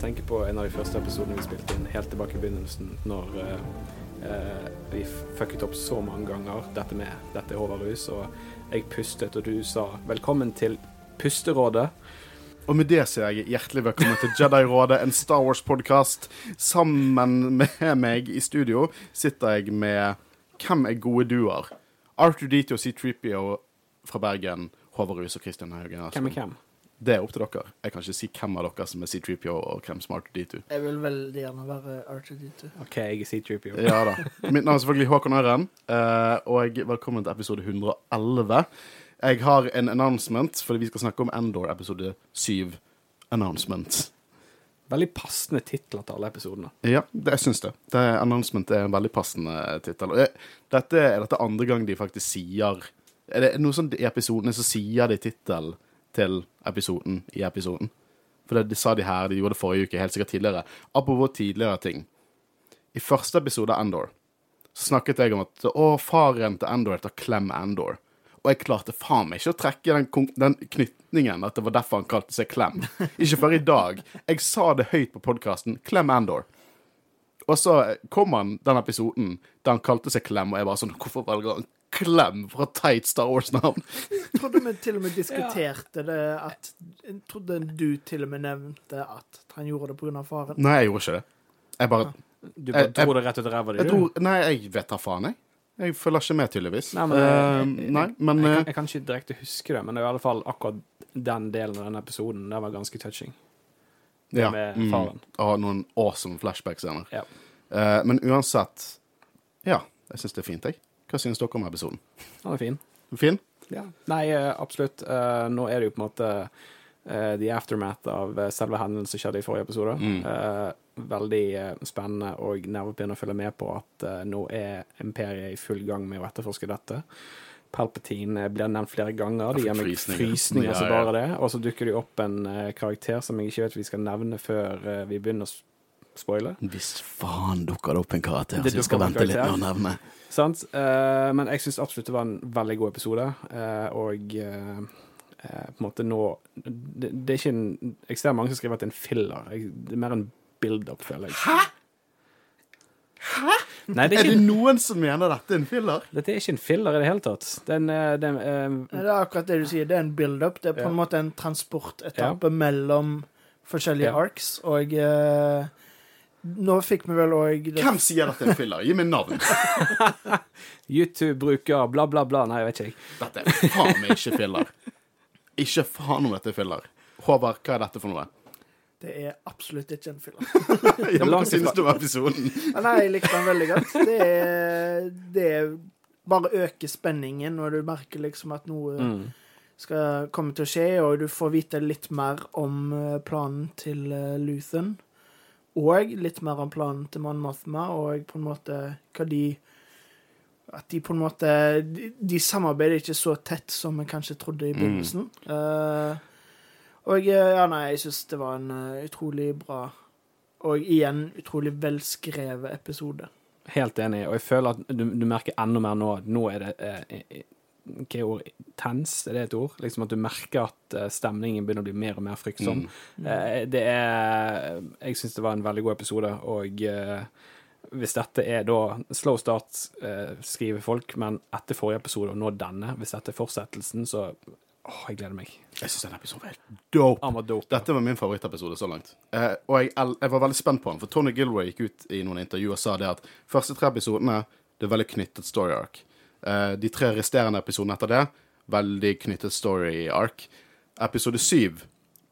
dette her, for å tenke på en av de første episodene vi spilte inn helt tilbake i begynnelsen, når eh, eh, vi fucket opp så mange ganger dette med dette er overrus, og jeg pustet, og du sa 'velkommen til pusterådet'. Og med det sier jeg hjertelig velkommen til Jedi-rådet, en Star Wars-podkast. Sammen med meg i studio sitter jeg med Hvem er gode duer? Arthur Dito og C3PO fra Bergen, Håvard Rus og Christian Haugen. Hvem er hvem? Det er opp til dere. Jeg kan ikke si hvem av dere som er C3PO og hvem som er R2D2. Jeg vil veldig gjerne være R2D2. OK, jeg er C3PO. Ja da. Mitt navn er selvfølgelig Håkon Øren, eh, og velkommen til episode 111. Jeg har en announcement, fordi vi skal snakke om Endor episode 7. Announcement. Veldig passende titler til alle episodene. Ja, det, jeg syns det. det. Announcement er en veldig passende tittel. Dette er dette andre gang de faktisk sier Er det noe sånt i episodene så sier de tittel til episoden i episoden? For det, de sa de her, de gjorde det forrige uke, helt sikkert tidligere. Apropos tidligere ting. I første episode av Endor så snakket jeg om at å, faren til Endor heter Clem Endor. Og jeg klarte faen meg ikke å trekke den, den knytningen at det var derfor han kalte seg Clem. Ikke før i dag. Jeg sa det høyt på podkasten. Clem Endor. Og så kom han den episoden der han kalte seg Clem, og jeg bare sånn Hvorfor velger han Clem fra teit Star Wars-navn? Jeg trodde vi til og med diskuterte det at Jeg trodde du til og med nevnte at han gjorde det pga. faren. Nei, jeg gjorde ikke det. Jeg bare Du bare Jeg- dro det rett ut av ræva di, Nei, jeg vet da faen, jeg. Jeg følger ikke med, tydeligvis. Nei, men, uh, jeg- nei, men jeg, eh, kan, jeg kan ikke direkte huske det, men det er i alle fall akkurat den delen av den episoden det var ganske touching. Det ja, med mm. Og noen awesome flashback-scener. Ja. Uh, men uansett Ja, jeg syns det er fint, jeg. Hva synes dere om episoden? Han er fin. Fin? Ja. Nei, eh, absolutt. Eh, nå er det jo på en måte eh, the aftermath av selve hendelsen som skjedde i forrige episode. Mm. Veldig spennende og nervepirrende å følge med på at nå er imperiet i full gang med å etterforske dette. Palpatine blir nevnt flere ganger. De gir meg frysninger. som bare det. Og så dukker det opp en karakter som jeg ikke vet vi skal nevne før vi begynner å s- spoile. Hvis faen dukker det opp en karakter Det som skal vente litt med å nevne. Sant? Uh, men jeg syns absolutt det var en veldig god episode, uh, og eh, eh, på en måte nå det, det er ikke en Jeg ser mange som skriver at det er en filler. Jeg, det er mer en build-up, føler jeg. Hæ?! Hæ?! Nei, det er Er det noen som mener dette er en filler? dette er ikke en filler i det hele tatt. Den, den Det er akkurat det du sier. Det er en build-up. Det er på Ja. en måte en transportetappe mellom forskjellige Ja. arcs, og eh, nå fikk vi vel òg Hvem sier dette er en filler? Gi meg navn. YouTube-bruker, bla, bla, bla. Nei, jeg vet ikke. jeg. Dette er faen meg ikke filler. Ikke faen om dette er filler. Håvard, hva er dette for noe? Det er absolutt ikke en filler. Ja, men Hva synes du om episoden? Nei, jeg likte den veldig godt. Det, er, det er bare øker spenningen, når du merker liksom at noe Mm. skal komme til å skje, og du får vite litt mer om eh, planen til eh, Luthen. Og litt mer om planen til Mon Mothma, og på en måte hva de At de på en måte De, de samarbeider ikke så tett som vi kanskje trodde i begynnelsen. Eh, og eh, ja, nei, jeg syns det var en uh, utrolig bra og igjen utrolig velskrevet episode. Helt enig, og jeg føler at du, du merker enda mer nå nå er det eh, Hva er ord? Tens, er det et ord? Liksom At du merker at eh, stemningen begynner å bli mer og mer fryktsom. Mm. det er Jeg syns det var en veldig god episode, og eh, hvis dette er da slow start, eh, skriver folk, men etter forrige episode og nå denne, hvis dette er fortsettelsen, så Åh, jeg gleder meg. Jeg syns denne episoden var helt dope. Var dope. Dette var min favorittepisode så langt. Eh, og jeg, jeg var veldig spent på den, for Tony Gilroy gikk ut i noen intervjuer og sa det at første tre episodene det er veldig knyttet story arc. Eh, de tre resterende episodene etter det, veldig knyttet story ark. Episode syv,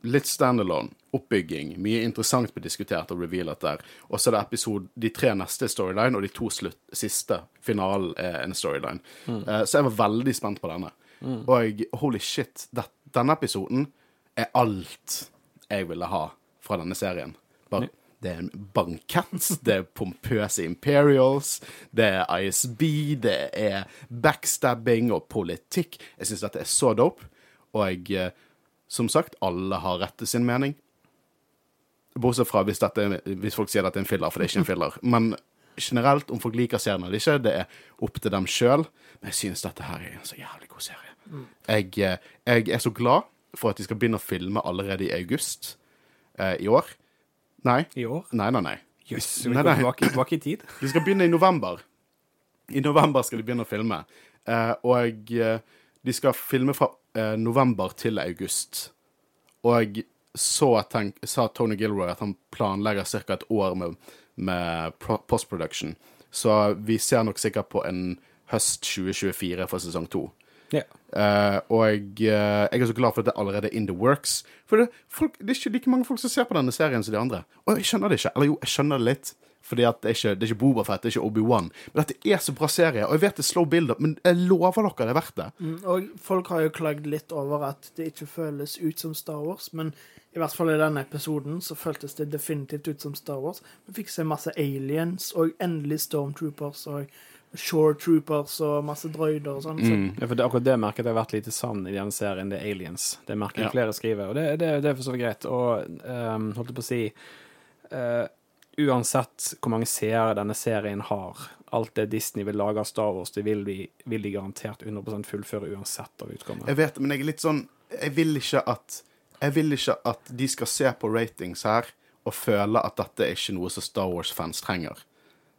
litt standalone, oppbygging, mye interessant ble diskutert og revealet der. Og så er det episode, de tre neste storyline, og de to slutt, siste, finalen, er en storyline. Eh, så jeg var veldig spent på denne. Og holy shit, det, denne episoden er alt jeg ville ha fra denne serien. Bare, det er en det er pompøse Imperials, det er ISB, det er backstabbing og politikk. Jeg syns dette er så dope. Og jeg, eh, som sagt, alle har rett til sin mening. Bortsett fra hvis, dette, hvis folk sier dette er en filler, for det er ikke en filler. Men generelt, om folk liker serien eller ikke, det er opp til dem sjøl. Men jeg syns dette her er en så jævlig god serie. Jeg, eh, jeg er så glad for at de skal begynne å filme allerede i august eh, i år. Nei. i år. Nei, nei, nei. Jøss, yes, vi går tilbake, i tid? De skal begynne i november. I november skal de begynne å filme. Uh, og eh, de skal filme fra uh, november til august. Og så tenk, sa Tony Gilroy at han planlegger ca. et år med, med post-production. Så vi ser nok sikkert på en høst 2024 for sesong to. Ja. Uh, og uh, jeg er så glad for at det er allerede in the works. For det, folk, det er ikke like mange folk som ser på denne serien som de andre. Og jeg skjønner det ikke. Eller jo, jeg skjønner det litt. Fordi at det er ikke, det er ikke Boba Fett, det er ikke Obi-Wan. Men dette er så bra serie. Og jeg vet det er slow build-up, men jeg lover dere det er verdt det. Mm, Og folk har jo klagd litt over at det ikke føles ut som Star Wars, men i hvert fall i denne episoden så føltes det definitivt ut som Star Wars. Vi fikk se masse aliens, og endelig Stormtroopers og Shore Troopers og masse droider og sånn. Mm. Ja, for det, akkurat det merket jeg har vært lite sann i denne serien, det er aliens. Det merker Ja. flere skriver, og det, det, det er for så vidt greit. Og um, holdt jeg på å si uh, Uansett hvor mange seere denne serien har, alt det Disney vil lage av Star Wars, det vil de, vil de garantert 100% fullføre uansett av utkommet. Jeg vet det, men jeg er litt sånn Jeg vil ikke at Jeg vil ikke at de skal se på ratings her og føle at dette er ikke noe som Star Wars-fans trenger.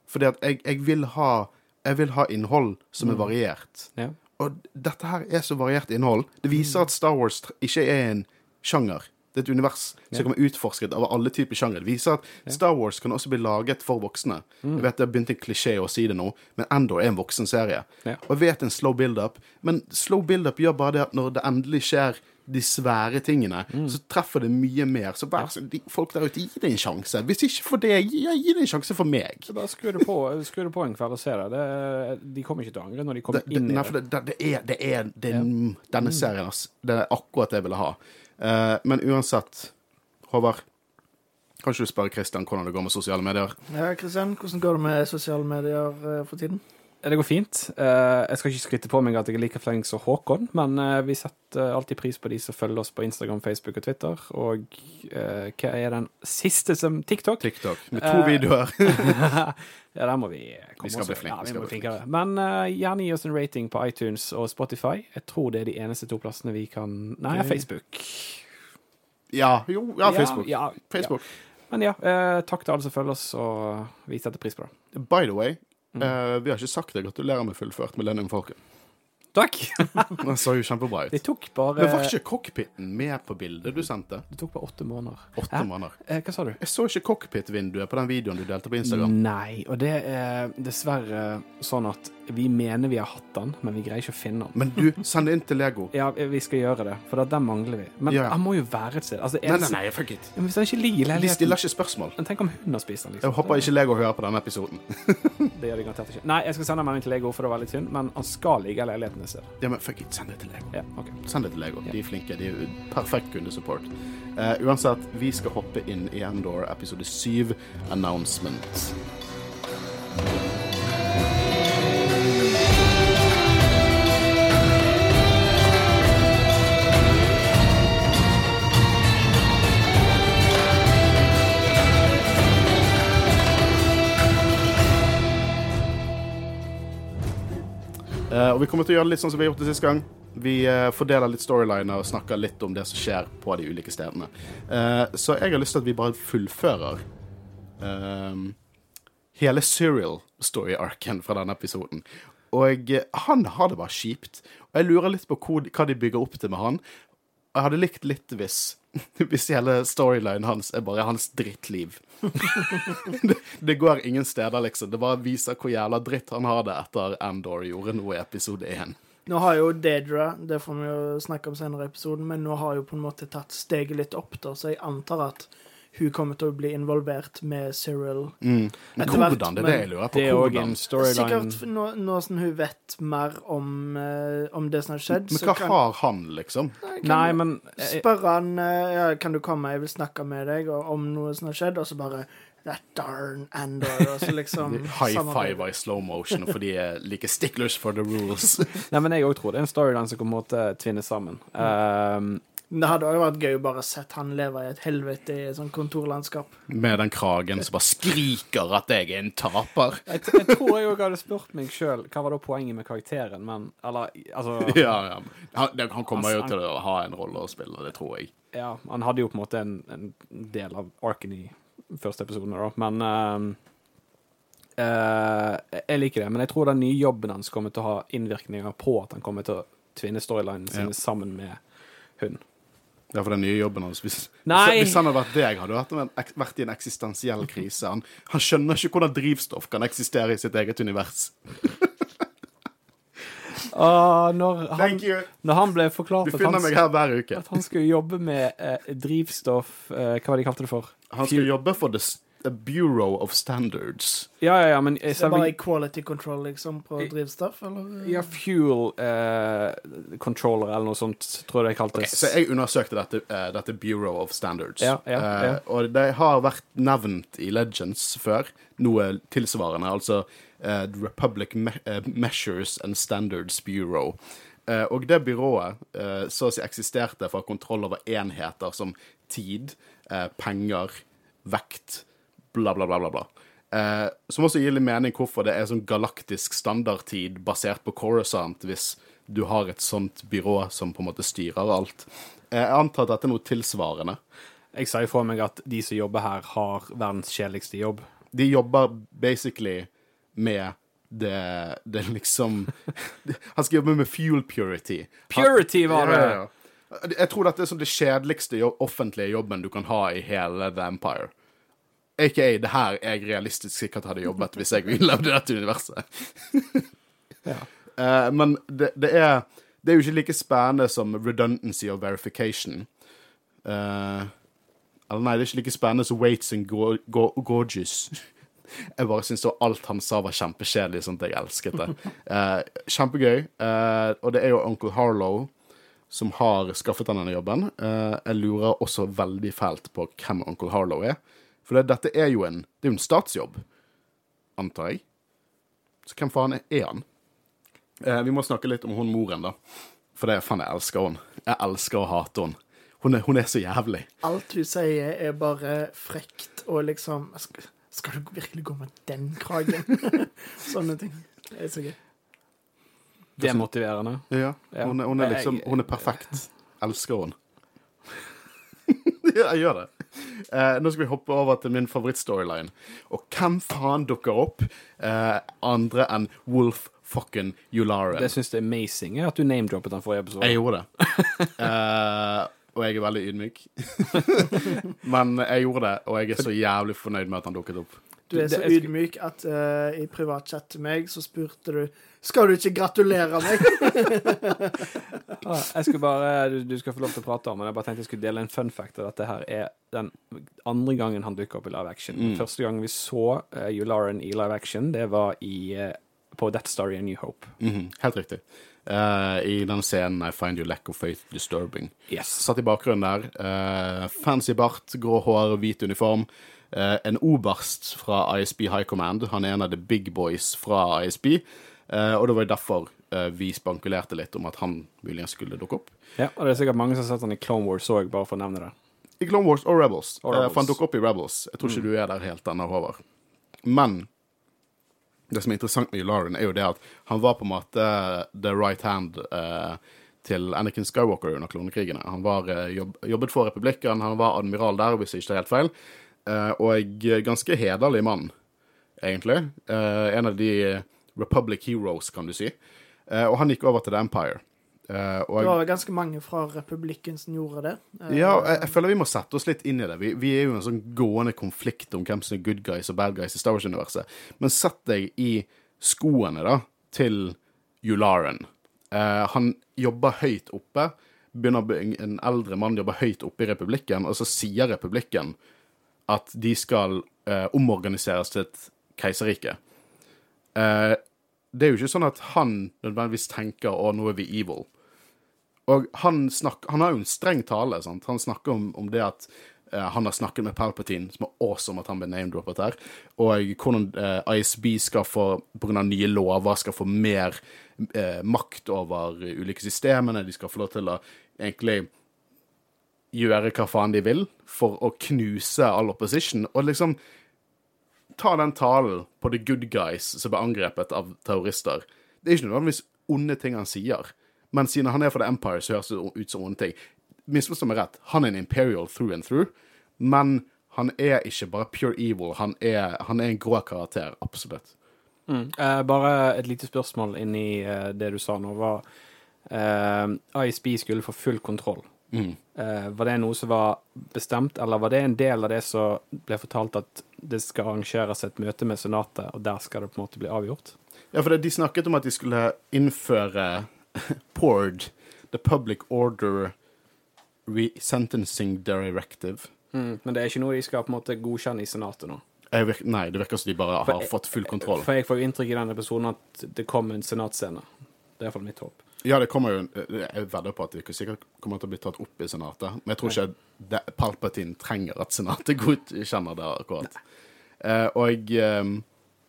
Fordi at jeg, jeg vil ha Jeg vil ha innhold som er variert. Ja. Og dette her er så variert innhold. Det viser at Star Wars ikke er en sjanger. Det er et univers som kan være utforsket av alle typer sjangere. Det viser at Star Wars kan også bli laget for voksne. Jeg vet det har begynt en klisjé å si det nå, men enda er en voksen serie. Ja. Og jeg vet en slow build-up, men slow build-up gjør bare det at når det endelig skjer de svære tingene, så treffer det mye mer. Så vær så de, folk der ute, gi det en sjanse. Hvis ikke for det, gi, gi det en sjanse for meg. Så bare skru det på, en kveld og se det. det. De kommer ikke til å angre når de kommer det, inn i nei, det. for det, det, det er, det er, det ja. denne serien, ass. Det er akkurat det jeg ville ha. Uh, men uansett, Håvard, kan ikke du spørre Kristian hvordan det går med sosiale medier? ja, Kristian, hvordan går det med sosiale medier eh, for tiden? Det går fint. Eh, jeg skal ikke skryte på meg at jeg er like flink som Håkon, men eh, vi setter alltid pris på de som følger oss på Instagram, Facebook og Twitter. Og eh, hva er den siste som TikTok? TikTok med to Eh, videoer. ja, der må vi komme Vi skal oss- bli flinke, Ja, vi må bli flinkere. Men uh, gjerne gi oss en rating på iTunes og Spotify. Jeg tror det er de eneste to plassene vi kan Nei, Ok. Facebook. ja, jo, ja, Facebook. Ja, ja, Facebook. Men ja, eh, takk til alle som følger oss, og vi setter pris på det. By the way, Mm. vi har ikke sagt det. Gratulerer med fullført Millennium Falcon. Takk! Det så jo kjempebra ut. Det tok bare Men var ikke cockpiten med på bildet du sendte? Det tok bare åtte måneder. Åtte Hæ? måneder. Eh, hva sa du? Jeg så ikke cockpit-vinduet på den videoen du delte på Instagram. Nei, og det er dessverre sånn at vi mener vi har hatt den, men vi greier ikke å finne den. Men du, send det inn til Lego. Ja, vi skal gjøre det, for den mangler vi. Men Ja. han må jo være et sted. Altså, Nei, nei, nei, fuck it. Men hvis den ikke ligger i De leiligheten stiller ikke spørsmål. Men Tenk om hun har spist den, liksom. Jeg håper ikke Lego hører på denne episoden. Det gjør de garantert ikke. Nei, jeg skal sende en melding til Lego, for det var litt synd, men han skal ligge i leiligheten sted. Ja, men fuck it, send det til Lego. Ja, okay. Send det til Lego. De er flinke. De er perfekt kundesupport. Uh, uansett, vi skal hoppe inn i Endor episode 7, Announcement. Og vi kommer til å gjøre det litt sånn som vi har gjort det sist gang. Vi eh, fordeler litt storyliner og snakker litt om det som skjer på de ulike stedene. Eh, så jeg har lyst til at vi bare fullfører eh, hele Serial-story-arken fra denne episoden. Og eh, han har det bare kjipt. Og jeg lurer litt på hva de bygger opp til med han. Jeg hadde likt litt hvis, hvis hele storylinen hans er bare hans drittliv. det, det går ingen steder, liksom. Det bare viser hvor jævla dritt han har det etter Andor gjorde noe i episode 1. Nå har jo Dedra, det får vi jo snakke om senere i episoden, men nå har jo på en måte tatt steget litt opp, da, så jeg antar at hun kommer til å bli involvert med Cyril. Men Etter hvert, hvordan? Det er det men jeg lurer på. Det er Hvordan? en storyline Sikkert nå, nå som hun vet mer om, uh, om det som har skjedd, Men så hva kan, har han, liksom? Nei, men Spør han uh, ja, Kan du komme, jeg vil snakke med deg og- om noe som har skjedd, og så bare That darn Andor, og så liksom High five i slow motion, for de er like sticklers for the rules. Nei, men jeg òg tror det er en storyline som kommer til å tvinne sammen. Um, Det hadde også vært gøy å bare sett han leve i et helvete i et sånt kontorlandskap. Med den kragen som bare skriker at jeg er en taper. jeg, jeg tror jeg òg hadde spurt meg sjøl hva var da poenget med karakteren, men Eller, altså Ja, ja. Han, han kommer jo til å ha en rolle å spille, det tror jeg. Ja, han hadde jo på en måte en, en del av arken i første episoden, da. Men uh, uh, jeg liker det. Men jeg tror den nye jobben hans kommer til å ha innvirkninger på at han kommer til å tvinne storylinen sin Ja. sammen med hun. Ja, for den nye jobben hans. Hvis, hvis han hadde vært deg, hadde ek- vært i en eksistensiell krise. Han, han skjønner ikke hvordan drivstoff kan eksistere i sitt eget univers. uh, når, han, når han ble forklart at han, at han skulle jobbe med eh, drivstoff eh, Hva var det de kalte det for? Han skulle jobbe for the, The Bureau of Standards. Ja, ja, ja, men Så Det er bare selve equality control liksom på drivstoff, eller? ja, Fuel eh, controller eller noe sånt, tror jeg det kaltes. Så jeg undersøkte dette, uh, dette Bureau of Standards. Ja, ja, ja. Eh, og det har vært nevnt i Legends før, noe tilsvarende. Altså uh, Republic Me Measures and Standards Bureau. Og det byrået så å si eksisterte for kontroll over enheter som tid, penger, vekt, bla, bla, bla, bla. bla. Eh, som også gir litt mening hvorfor det er sånn galaktisk standardtid basert på Coruscant, hvis du har et sånt byrå som på en måte styrer alt. Eh, Jeg antar at dette er noe tilsvarende. Jeg sier for meg at de som jobber her, har verdens kjedeligste jobb. De jobber basically med det, det liksom Han skal jobbe med fuel purity. Purity var det! Ja, ja, ja. Jeg tror dette er sånn det kjedeligste offentlige jobben du kan ha i hele The Empire. AKA det her jeg realistisk sikkert hadde jobbet hvis jeg ville levde i dette universet. Ja. Eh, men det, det, er, det er jo ikke like spennende som redundancy og verification. Eh, eller nei, det er ikke like spennende som Waits and Go Go Gorgeous. Jeg bare syns alt han sa var kjempekjedelig, sånn at jeg elsket det. Eh, kjempegøy. Eh, og det er jo Uncle Harlow som har skaffet han denne jobben. Eh, jeg lurer også veldig fælt på hvem Uncle Harlow er. For det, dette er jo en, det er jo en statsjobb, antar jeg. Så hvem faen er han? Eh, vi må snakke litt om hun moren, da. For det er faen, jeg elsker hun. Jeg elsker å hate hun. Hun er, hun er så jævlig. Alt hun sier, er bare frekt og liksom Skal, skal du virkelig gå med den kragen? Sånne ting. Det er så gøy. Demotiverende. Ja, Ja. Hun, er, hun er liksom Hun er perfekt. Elsker hun. ja, jeg gjør det. Eh, nå skal vi hoppe over til min favorittstoryline. Og hvem faen dukker opp eh, andre enn Wolf fucking Yularen? Det syns jeg er amazing at du name-droppet den forrige episoden. Jeg gjorde det. Eh, og jeg er veldig ydmyk. Men jeg gjorde det, og jeg er så jævlig fornøyd med at han dukket opp. Du er så ydmyk at uh, i privatchat til meg så spurte du Skal du ikke gratulere meg? Ah, jeg skulle bare, du, du skal få lov til å prate om men jeg bare tenkte jeg skulle dele en fun fact. At dette her er den andre gangen han dukker opp i live action. Mm. Første gang vi så uh, Yularen i live action, det var i, uh, på Death Story A New Hope. Mhm, helt riktig. Uh, I den scenen I find your lack of faith disturbing. Yes. Satt i bakgrunnen der. Uh, fancy bart, grå hår, hvit uniform. Uh, en oberst fra ISB High Command. Han er en av the big boys fra ISB. Eh, og det var jo derfor eh, vi spankulerte litt om at han muligens skulle dukke opp. Ja, og det er sikkert mange som har sett han i Clone Wars òg, bare for å nevne det. I Clone Wars og Rebels. Og Eh, Rebels. for han dukker opp i Rebels. Jeg tror ikke du er der helt ennå, Håvard. Men det som er interessant med Yularen, er jo det at han var på en måte the right hand eh, til Anakin Skywalker under klonekrigene. Han var, eh, jobb, jobbet for republikken, han var admiral der, hvis jeg ikke tar helt feil. Eh, og ganske hederlig mann, egentlig. Eh, en av de Republic Heroes, kan du si. Eh, og han gikk over til The Empire. Uh, og Det var ganske mange fra republikken som gjorde det. Uh, ja, jeg, jeg føler vi må sette oss litt inn i det. Vi, vi er jo i en sånn gående konflikt om hvem som er good guys og bad guys i Star Wars-universet. Men sett deg i skoene da, til Yularen. Uh, han jobber høyt oppe. Begynner En eldre mann jobber høyt oppe i republikken, og så sier republikken at de skal omorganiseres til et keiserrike. Eh, det er jo ikke sånn at han nødvendigvis tenker 'å, nå er vi evil'. Og han, snak, han har jo en streng tale. Sant? Han snakker om, om det at eh, han har snakket med Palpatine, som er awesome at han ble name-droppet her, og hvordan eh, ISB skal få, pga. nye lover, skal få mer eh, makt over ulike systemene. De skal få lov til å egentlig gjøre hva faen de vil for å knuse all opposition. Og liksom ta den talen på the good guys som ble angrepet av terrorister. Det er ikke nødvendigvis onde ting han sier, men siden han er fra The Empire, så høres det ut som onde ting. Misforstå meg rett, han er en imperial through and through, men Han er ikke bare pure evil, han er, han er en grå karakter, absolutt. Mm. Eh, bare et lite spørsmål inni eh, det du sa nå. Var eh, ISB skulle få full kontroll. Mm. Uh, var det noe som var bestemt, eller var det en del av det som ble fortalt at det skal arrangeres et møte med Senatet, og der skal det på en måte bli avgjort? Ja, for det, de snakket om at de skulle innføre PORD, The Public Order Resentencing Directive. Mm. Men det er ikke noe de skal på en måte godkjenne i Senatet nå? Jeg virk, nei, det virker som de bare har for, fått full kontroll. For jeg får jo inntrykk i den episoden at det kom en senatscene. Det er iallfall mitt håp. Ja, det kommer jo Jeg vedder på at det sikkert kommer til å bli tatt opp i Senatet. Men jeg tror ikke det, Palpatine trenger at Senatet godkjenner det akkurat. Uh, og um,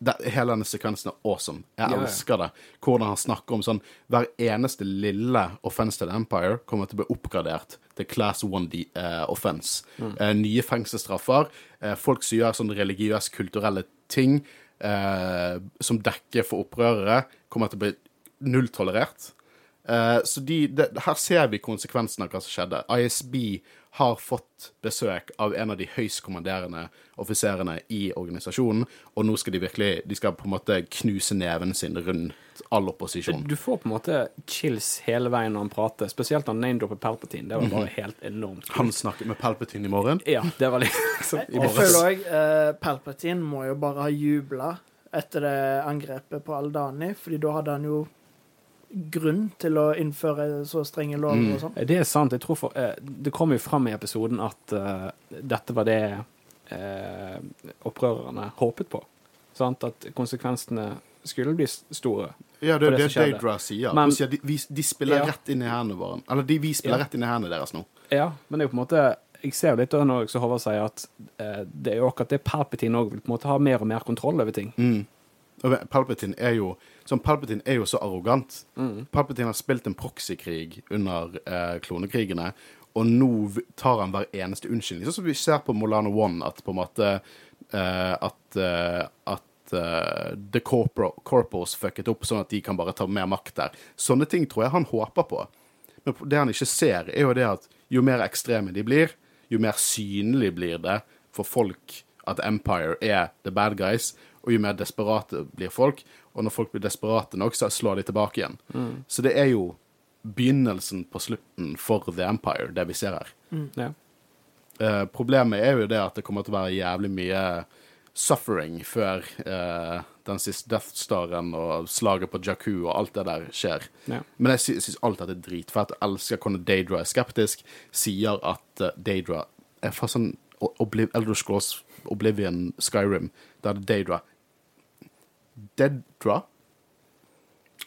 det, hele denne sekvensen er awesome. Jeg Ja, elsker det. Hvordan han snakker om sånn Hver eneste lille offense til Empire kommer til å bli oppgradert til class 1D eh, offense. Uh, nye fengselsstraffer. Folk som gjør sånn religiøs, kulturelle ting som dekker for opprørere, kommer til å bli nulltolerert. Eh, så de, de, her ser vi konsekvensen av hva som skjedde. ISB har fått besøk av en av de høyst kommanderende offiserene i organisasjonen, og nå skal de virkelig De skal på en måte knuse neven sin rundt all opposisjon. Du får på en måte chills hele veien når han prater, spesielt når han name-dropper Palpatine. Det var Mhm. bare helt enormt. Han snakket med Palpatine i morgen. Ja, det var liksom I Jeg føler òg uh, Palpatine må jo bare ha jubla etter det angrepet på Aldani, fordi da hadde han jo grunn til å innføre så strenge lover Mm. og sånn. Det er sant. Jeg tror for, eh, Det kom jo fram i episoden at eh, dette var det eh, opprørerne håpet på. Sant? At konsekvensene skulle bli store. Ja, det er det det. Daedra sier. Men- sier de, vi, de spiller Ja. rett inn i hendene våre. Eller de, vi spiller Ja. rett inn i hendene deres nå. Ja, men det er jo på en måte Jeg ser jo litt av når Håvard sier, at eh, det er jo akkurat det Palpatine òg vil på en måte ha mer og mer kontroll over ting. Mm. Palpatine er jo sånn, Palpatine er jo så arrogant. Mm. Palpatine har spilt en proxykrig under eh, klonekrigene, og nå tar han hver eneste unnskyldning. Sånn som vi ser på Molano One, at på en måte eh, At, eh, at eh, The Corpor Corpos fucket opp, sånn at de kan bare ta mer makt der. Sånne ting tror jeg han håper på. Men det han ikke ser, er jo det at jo mer ekstreme de blir, jo mer synlig blir det for folk at Empire er the bad guys, og jo mer desperate blir folk. Og når folk blir desperate nok, så slår de tilbake igjen. Så det er jo begynnelsen på slutten for The Empire, det vi ser her. Ja. Eh, problemet er jo det at det kommer til å være jævlig mye suffering før eh, den siste Death Staren og slaget på Jakku og alt det der skjer. Ja. Men jeg sy syns alt dette er dritfett. Jeg elsker hvordan Daedra er skeptisk. Sier at uh, Daedra er fra sånn O- Elder Scrolls Oblivion Skyrim, der det er Daedra Dedra?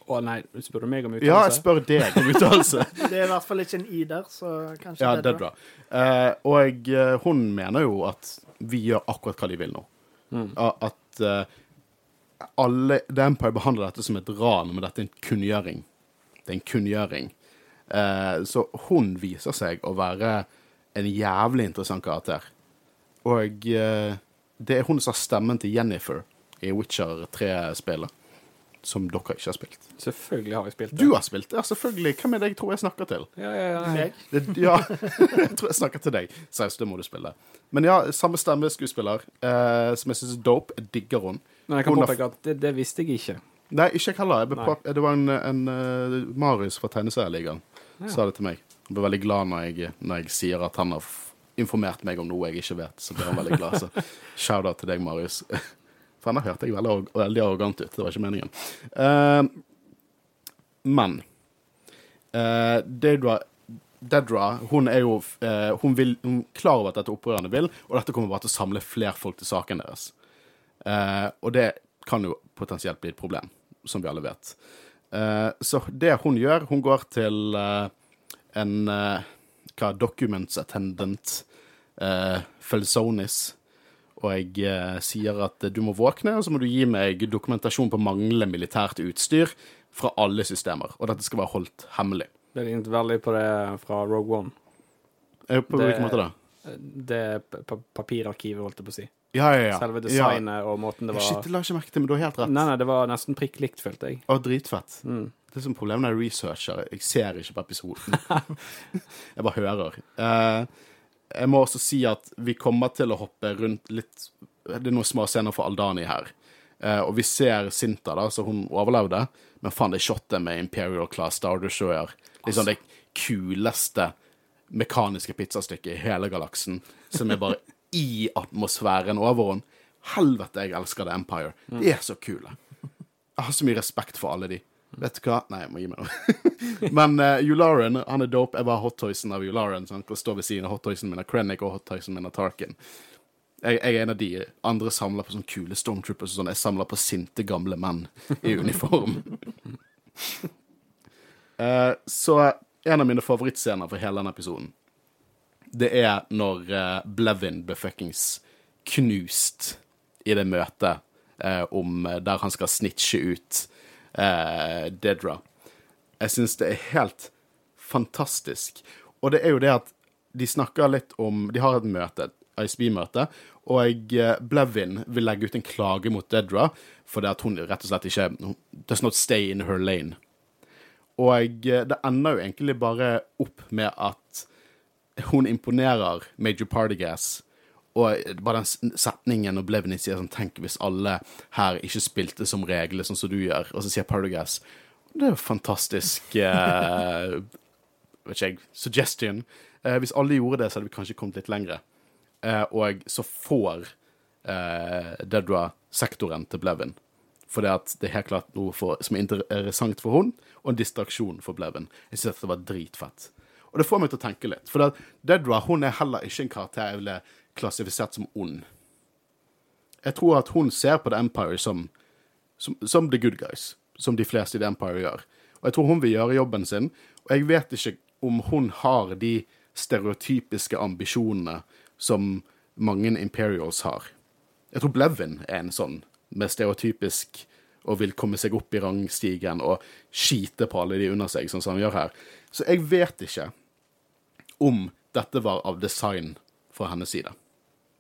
Å nei, spør du meg om uttalelse? Ja, jeg spør deg om uttalelse. Det er i hvert fall ikke en i der, så kanskje Ja, Dedra. Eh, og eh, hun mener jo at vi gjør akkurat hva de vil nå. Mm. At eh, alle The Empire behandler dette som et ran, men dette er en kunngjøring. Det er en kunngjøring. Eh, så hun viser seg å være en jævlig interessant karakter. Og eh, det er hun som har stemmen til Jennifer i Witcher 3-spillet. Som dere ikke har spilt. Selvfølgelig har jeg spilt det. Du har spilt det, ja, selvfølgelig. Hvem er det jeg tror jeg snakker til? Ja, ja, ja. Det, ja, jeg tror jeg snakker til deg. Seriøst, det må du spille. Men ja, samme stemmeskuespiller, eh, som jeg syns er dope. Jeg digger hun. Men jeg kan påpeke at det, det visste jeg ikke. Nei, ikke jeg heller. Det var en, en uh, Marius fra Tegneserieligaen sa det til meg. Han ble veldig glad når jeg, når jeg sier at han har informert meg om noe jeg ikke vet. Så ble han veldig glad. Så shout-out til deg, Marius. For henne hørte jeg veldig, veldig arrogant ut. Det var ikke meningen. Uh, men uh, Deidra, Dedra hun er jo uh, hun, vil, hun klar over at dette opprørerne vil, og dette kommer bare til å samle flere folk til saken deres. Eh, og det kan jo potensielt bli et problem, som vi alle vet. Eh, så det hun gjør, hun går til eh, en eh, hva, documents attendant, uh, Felsonis, og jeg eh, sier at du må våkne, og så må du gi meg dokumentasjon på manglende militært utstyr fra alle systemer, og dette skal være holdt hemmelig. Det lignet veldig på det fra Rogue One. Eh, På hvilken måte da? Det pa papirarkivet, holdt jeg på å si. Ja, ja, ja. Selve Ja. designet og måten det var Shit, det la ikke merke til, men du har helt rett. Nei, nei, det var nesten prikk likt, følte jeg. Å, dritfett. Mm. Det er som problemet jeg researcher. Jeg ser ikke på episoden. jeg bare hører. Eh, jeg må også si at vi kommer til å hoppe rundt litt Det er noen små scener for Aldani her. Eh, og vi ser Sinta, da, så hun overlevde. Men faen, det shotet med Imperial Class Star Destroyer Liksom det kuleste mekaniske pizzastykket i hele galaksen, som er bare i atmosfæren over henne. Helvete, jeg elsker The Empire. De er så kule. Jeg har så mye respekt for alle de. Vet du hva? Nei, jeg må gi meg nå. Men uh, Yularen, han er dope. Jeg var hottoysen av Yularen, så han kan stå ved siden av hottoysen min av Krennic og hottoysen min av Tarkin. Jeg, jeg, er en av de. Andre samler på sånne kule stormtroopers og sånn. Jeg samler på sinte, gamle menn i uniform. uh, så en av mine favorittscener for hele denne episoden, det er når uh, Blevin ble fuckings knust i det møtet uh, om der han skal snitche ut Dedra. Jeg syns det er helt fantastisk. Og det er jo det at de snakker litt om De har et møte, ISB-møte, og Blevin vil legge ut en klage mot Dedra fordi at hun rett og slett ikke Does not stay in her lane. Og det ender jo egentlig bare opp med at hun imponerer Major Partygas. Og bare den setningen når Blevin sier sånn Tenk hvis alle her ikke spilte som regler, sånn som du gjør. Og så sier Partygas Det er jo fantastisk eh, Vet ikke jeg Suggestion. Eh, hvis alle gjorde det, så hadde vi kanskje kommet litt lengre. Eh, og så får eh, Dedra sektoren til Blevin. For det, at det er helt klart noe for, som er interessant for hun, og en distraksjon for Blevin. Jeg synes det var dritfett. Og det får meg til å tenke litt. For Dedra hun er heller ikke en karakter jeg ville klassifisert som ond. Jeg tror at hun ser på The Empire som, som, som the good guys. Som de fleste i The Empire gjør. Og jeg tror hun vil gjøre jobben sin. Og jeg vet ikke om hun har de stereotypiske ambisjonene som mange Imperials har. Jeg tror Blevin er en sånn med stereotypisk og vil komme seg opp i rangstigen og skite på alle de under seg, sånn som han gjør her. Så jeg vet ikke om dette var av design fra hennes side.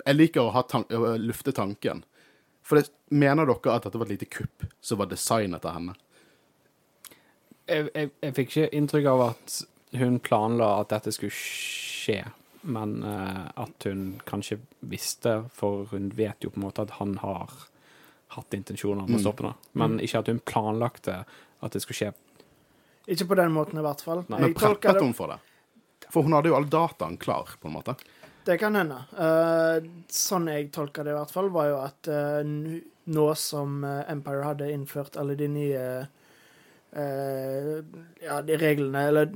Jeg liker å, tan lufte tanken. For det, mener dere at dette var et lite kupp som var designet av henne? Jeg, jeg, jeg fikk ikke inntrykk av at hun planla at dette skulle skje, men uh, at hun kanskje visste, for hun vet jo på en måte at han har hatt intensjoner om å stoppe det. Men ikke at hun planlagte at det skulle skje. Ikke på den måten, i hvert fall. Nei, men preppet hun for det? For hun hadde jo all dataen klar, på en måte. Det kan hende. Uh, sånn jeg tolka det, i hvert fall, var jo at uh, nå som Empire hadde innført alle de nye uh, ja, de reglene Eller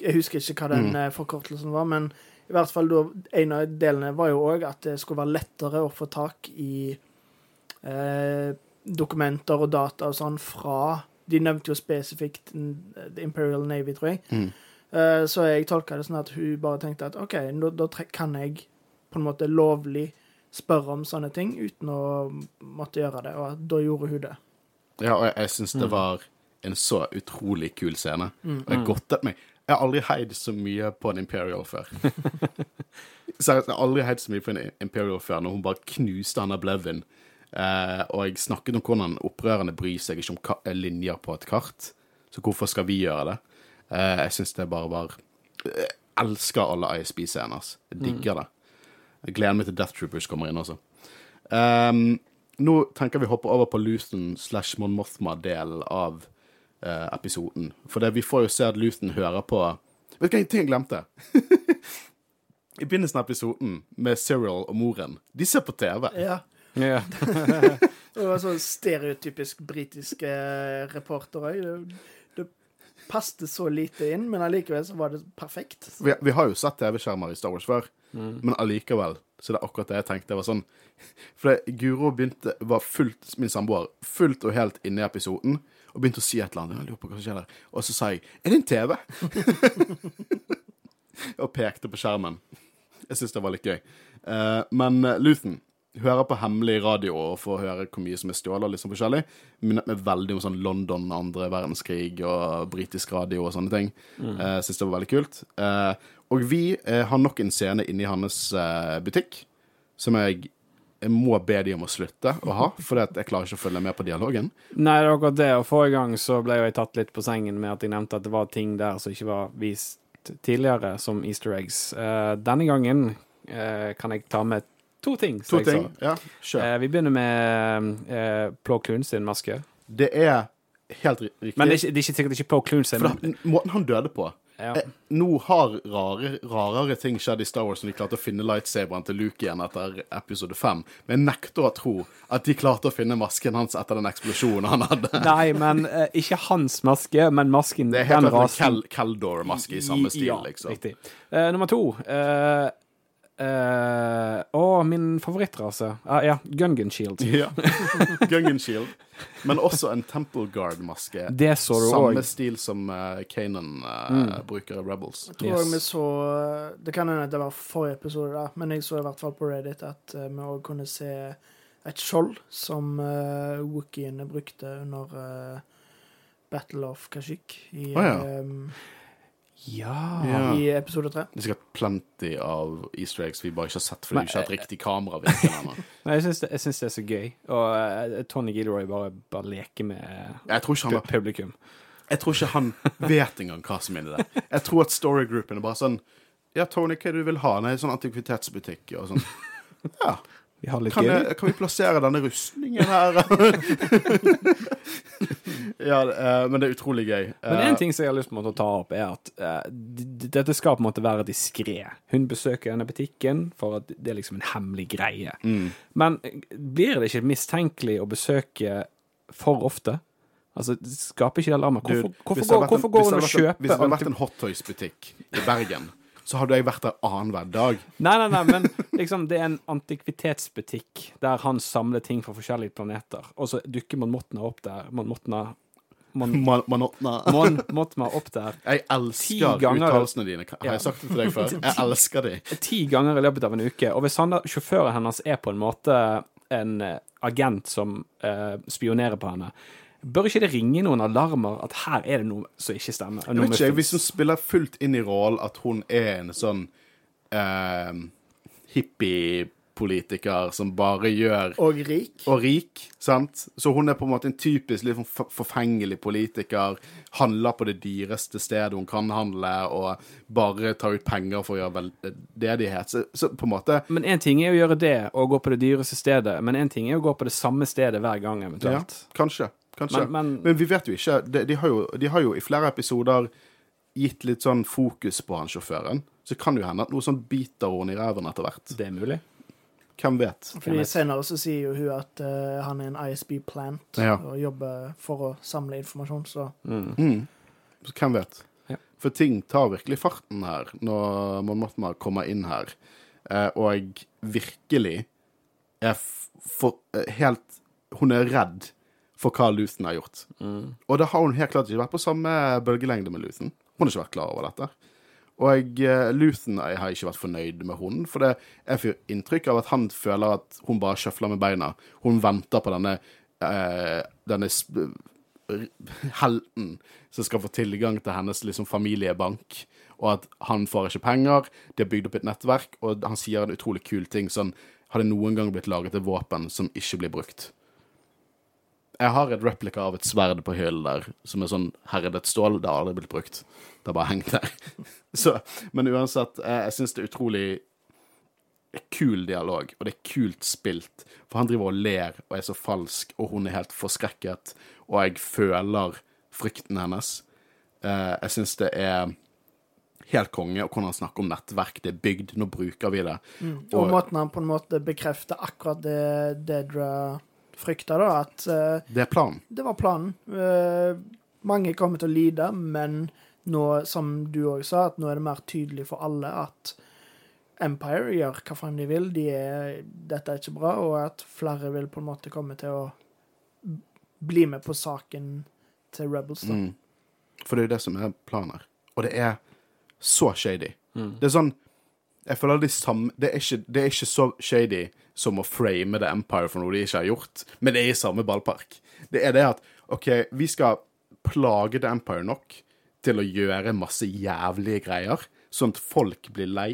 jeg husker ikke hva den mm. forkortelsen var, men i hvert fall da, en av delene var jo òg at det skulle være lettere å få tak i eh, dokumenter og data og sånn fra De nevnte jo spesifikt The Imperial Navy, tror jeg. Mm. Eh, så jeg tolka det sånn at hun bare tenkte at OK, da, da kan jeg på en måte lovlig spørre om sånne ting uten å måtte gjøre det, og da gjorde hun det. Ja, og jeg, jeg syns det mm. var en så utrolig kul scene. Mm. Og jeg godtet meg. Jeg har aldri heid så mye på en Imperial før. Seriøst, jeg har aldri heid så mye på en Imperial før, når hun bare knuste Anna Blevin Eh, og jeg snakket om hvordan opprørerne bryr seg ikke om linjer på et kart. Så hvorfor skal vi gjøre det? Eh, jeg syns det bare var Jeg elsker alle ISB-scener. Jeg digger det. Jeg gleder meg til Death Troopers kommer inn også. Um, nå tenker vi å hoppe over på Luthen slash Mon Mothma-delen av uh, episoden. For det, vi får jo se at Luthen hører på Vet du hva, en ting jeg glemte? I begynnelsen av episoden med Cyril og moren. De ser på TV. Ja. Yeah. det var sånn stereotypisk britiske reporter det passte så lite inn, men allikevel så var det perfekt. Vi, vi har jo sett TV-skjermer i Star Wars før, mm. men allikevel så det er akkurat det jeg tenkte. Det var sånn For Guro var fullt, min samboer, fullt og helt inne i episoden og begynte å si et eller annet. Jeg lurer på hva som skjer der. Og så sa jeg 'Er det en TV?' og pekte på skjermen. Jeg syns det var litt gøy. Uh, men uh, Luthen hører på hemmelig radio og får høre hvor mye som er stjålet, liksom forskjellig. Minnet meg veldig om sånn London, andre verdenskrig og britisk radio og sånne ting. Mm. Uh, Syns det var veldig kult. Uh, og vi uh, har nok en scene inni hans butikk som jeg, jeg må be de om å slutte å ha, for jeg klarer ikke å følge med på dialogen. Nei, det er akkurat det. Og forrige gang så ble jeg tatt litt på sengen med at jeg nevnte at det var ting der som ikke var vist tidligere, som easter eggs. denne gangen eh, kan jeg ta med to ting. To ting. Ja. Eh, vi begynner med eh, Plo Clune sin maske. Det er helt riktig. Men det er, ikke, det er ikke sikkert ikke Plo Clune sin. For da, måten han døde på ja. eh, Nå har rare, rarere ting skjedd i Star Wars når de klarte å finne lightsaberen til Luke igjen etter episode fem. Men jeg nekter å tro at de klarte å finne masken hans etter den eksplosjonen han hadde. Nei, men eh, ikke hans maske, men masken Det er helt klart en Keldor-maske i samme stil, ja, liksom. Riktig. Eh, nummer to. Eh, eh, å, min favorittrase. Uh, ja, Gungan Shield. Ja. Gungan Shield. Men også en Temple Guard-maske. Det så du Samme også. stil som uh, Kanan uh, Mm. bruker i Rebels. Jeg tror Yes. vi så Det kan hende det var forrige episode, da, men jeg så i hvert fall på Reddit at vi òg kunne se et skjold som uh, Wookiene brukte under Battle of Kashik i, oh, ja. eh, Ja. Ja. i episode tre. Det er sikkert plenty av easter eggs vi bare ikke har sett fordi vi ikke har hatt riktig kamera. Nei, Men jeg syns det, det er så gøy. Og uh, Tony Gilroy bare, bare leker med Jeg tror ikke han publikum. Jeg tror ikke han vet engang hva som er inni der. Jeg tror at storygroupen er bare sånn Ja, Tony, hva er det du vil ha? Nei, sånn antikvitetsbutikk og sånn. Ja, Vi har litt kan, jeg, kan vi plassere denne rustningen her? ja, eh, men det er utrolig gøy. Men Eh, en ting som jeg har lyst på å ta opp, er at eh, dette skal på en måte være diskré. Hun besøker denne butikken for at det er liksom en hemmelig greie. mm. Men eh, blir det ikke mistenkelig å besøke for ofte? Altså, skaper ikke det alarmer? Hvorfor, hvorfor, går, hvorfor går hun og kjøper Hvis det hadde vært en Hot Toys-butikk i Bergen, så hadde jeg vært der annenhver dag. Nei, nei, nei, men liksom, det er en antikvitetsbutikk der han samler ting fra forskjellige planeter, og så dukker man Motna opp der. Man Motna Mon, Man, man, nei. Mon Mothma opp der Jeg elsker uttalelsene dine. Har Ja. jeg sagt det til deg før? Jeg elsker de. ti ganger i løpet av en uke. Og hvis han da, sjåføren hennes er på en måte en eh, agent som eh, spionerer på henne, bør ikke det ringe noen alarmer at her er det noe som ikke stemmer? Jeg vet ikke, Hvis hun spiller fullt inn i rollen at hun er en sånn eh, hippie-politiker som bare gjør Og rik. Og rik, sant? Så hun er på en måte en typisk litt sånn forfengelig politiker. Handler på det dyreste stedet hun kan handle, og bare tar ut penger for å gjøre veldedighet. Så, så på en måte Men én ting er å gjøre det og gå på det dyreste stedet, men én ting er å gå på det samme stedet hver gang, Ja, kanskje. Kanskje. Men- Men, men- vi vet jo ikke. De, de, har jo, de har jo i flere episoder gitt litt sånn fokus på han sjåføren. Så kan det jo hende at noe sånn biter henne i ræven etter hvert. Det er mulig. Hvem vet? Fordi vet. Senere så sier jo hun at uh, han er en ISB plant Ja. og jobber for å samle informasjon, så Mm. Så hvem vet? Ja. For ting tar virkelig farten her når man måtte komme inn her, uh, og virkelig er f for, uh, helt Hun er redd for hva Luthen har gjort. Og da har hun helt klart ikke vært på samme bølgelengde med Luthen. Hun har ikke vært klar over dette. Og jeg, Luthen jeg har ikke vært fornøyd med hunden, for det, jeg får inntrykk av at han føler at hun bare sjøfler med beina. Hun venter på denne, eh, denne helten som skal få tilgang til hennes liksom, familiebank, og at han får ikke penger. De har bygd opp et nettverk, og han sier en utrolig kul ting sånn Har det noen gang blitt laget et våpen som ikke blir brukt? Jeg har et replika av et sverd på hyllen der, som er sånn herdet stål. Det har aldri blitt brukt. Det har bare hengt der. Så, men uansett, eh, jeg syns det er utrolig kul dialog, og det er kult spilt. For han driver og ler og er så falsk, og hun er helt forskrekket, og jeg føler frykten hennes. Eh, jeg syns det er helt konge, og hvordan han snakker om nettverk. Det er bygd, nå bruker vi det. Og måten han på en måte bekrefter akkurat det Dedra frykta, da, at uh, Det er planen. det var planen. Uh, mange kommer til å lide, men nå, som du òg sa, at nå er det mer tydelig for alle at Empire gjør hva faen de vil. De er, dette er ikke bra, og at flere vil på en måte komme til å bli med på saken til Rebels. da. Mm. For det er jo det som er planen her. Og det er så shady. Det er sånn Jeg føler det, samme, det, er ikke, det er ikke så shady som å frame The Empire for noe de ikke har gjort, men det er i samme ballpark. Det er det at OK, vi skal plage The Empire nok til å gjøre masse jævlige greier, sånn at folk blir lei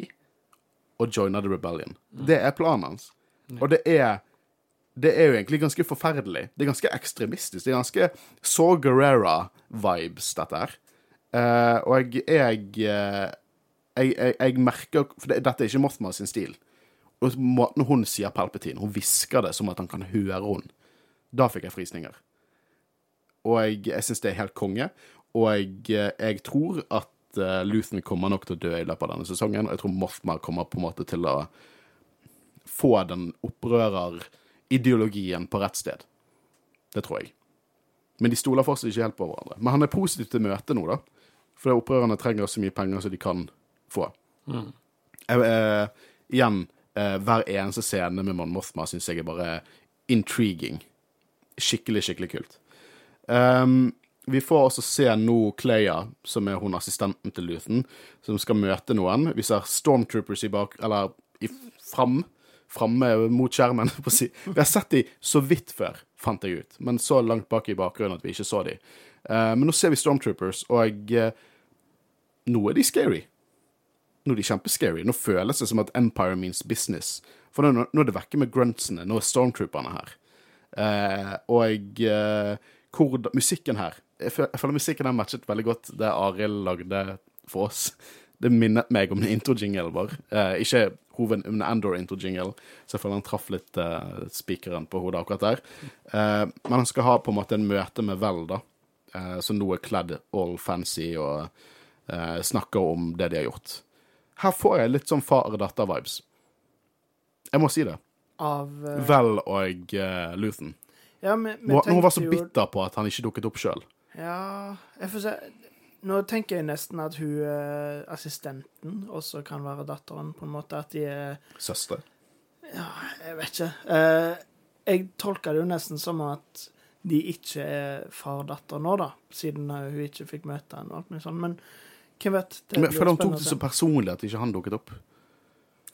og joiner The Rebellion. Det er planen hans. Og det er det er jo egentlig ganske forferdelig. Det er ganske ekstremistisk. Det er ganske Saw Gerrera-vibes, dette her. Uh, og jeg, jeg eh, jeg, jeg, jeg merker For det, dette er ikke Mothma sin stil. Og måten hun sier Palpatine, hun hvisker det som at han kan høre henne. Da fikk jeg frysninger. Og jeg, jeg syns det er helt konge. Og jeg, jeg tror at uh, Luthen kommer nok til å dø i løpet av denne sesongen. Og jeg tror Mothma kommer på en måte til å få den opprørerideologien på rett sted. Det tror jeg. Men de stoler fortsatt ikke helt på hverandre. Men han er positiv til møtet nå, da. For opprørerne trenger så mye penger som de kan få. Mm. Jeg, eh, igjen, eh, hver eneste scene med Mon Mothma syns jeg er bare intriguing. Skikkelig, skikkelig kult. Um, vi får også se nå Cleia, som er hun assistenten til Luthen, som skal møte noen. Vi ser Stormtroopers i bak... Eller i fram. Framme mot skjermen. På si. Vi har sett de så vidt før, fant jeg ut. Men så langt bak i bakgrunnen at vi ikke så de. Uh, men nå ser vi Stormtroopers, og uh, nå er de scary. Nå er de kjempescary. Nå føles det som at Empire means business. For nå, nå er det vekke med gruntsene. Nå er stormtrooperne her. Uh, og hvor, musikken her jeg føler, jeg føler musikken her matchet veldig godt det Arild lagde for oss. Det minnet meg om introjingelen bare. Eh, ikke hoved, men Andor-intro-jingle, så jeg føler han traff litt eh, spikeren på hodet akkurat der. Eh, men han skal ha på en måte en møte med Vel, da, eh, som nå er kledd all fancy og eh, snakker om det de har gjort. Her får jeg litt sånn far-datter-vibes. Jeg må si det. Av uh... Vel og uh, Luthen. Ja, men, men Når hun var så bitter på at han ikke dukket opp sjøl. Ja, jeg får se. Nå tenker jeg nesten at hun uh, assistenten også kan være datteren, på en måte. At de er Søster. Jeg vet ikke. Uh, jeg tolker det jo nesten som at de ikke er far-datter nå, da, siden hun ikke fikk møte henne og alt mulig sånt. Men hvem vet? Det Men for han tok det så personlig at ikke han dukket opp.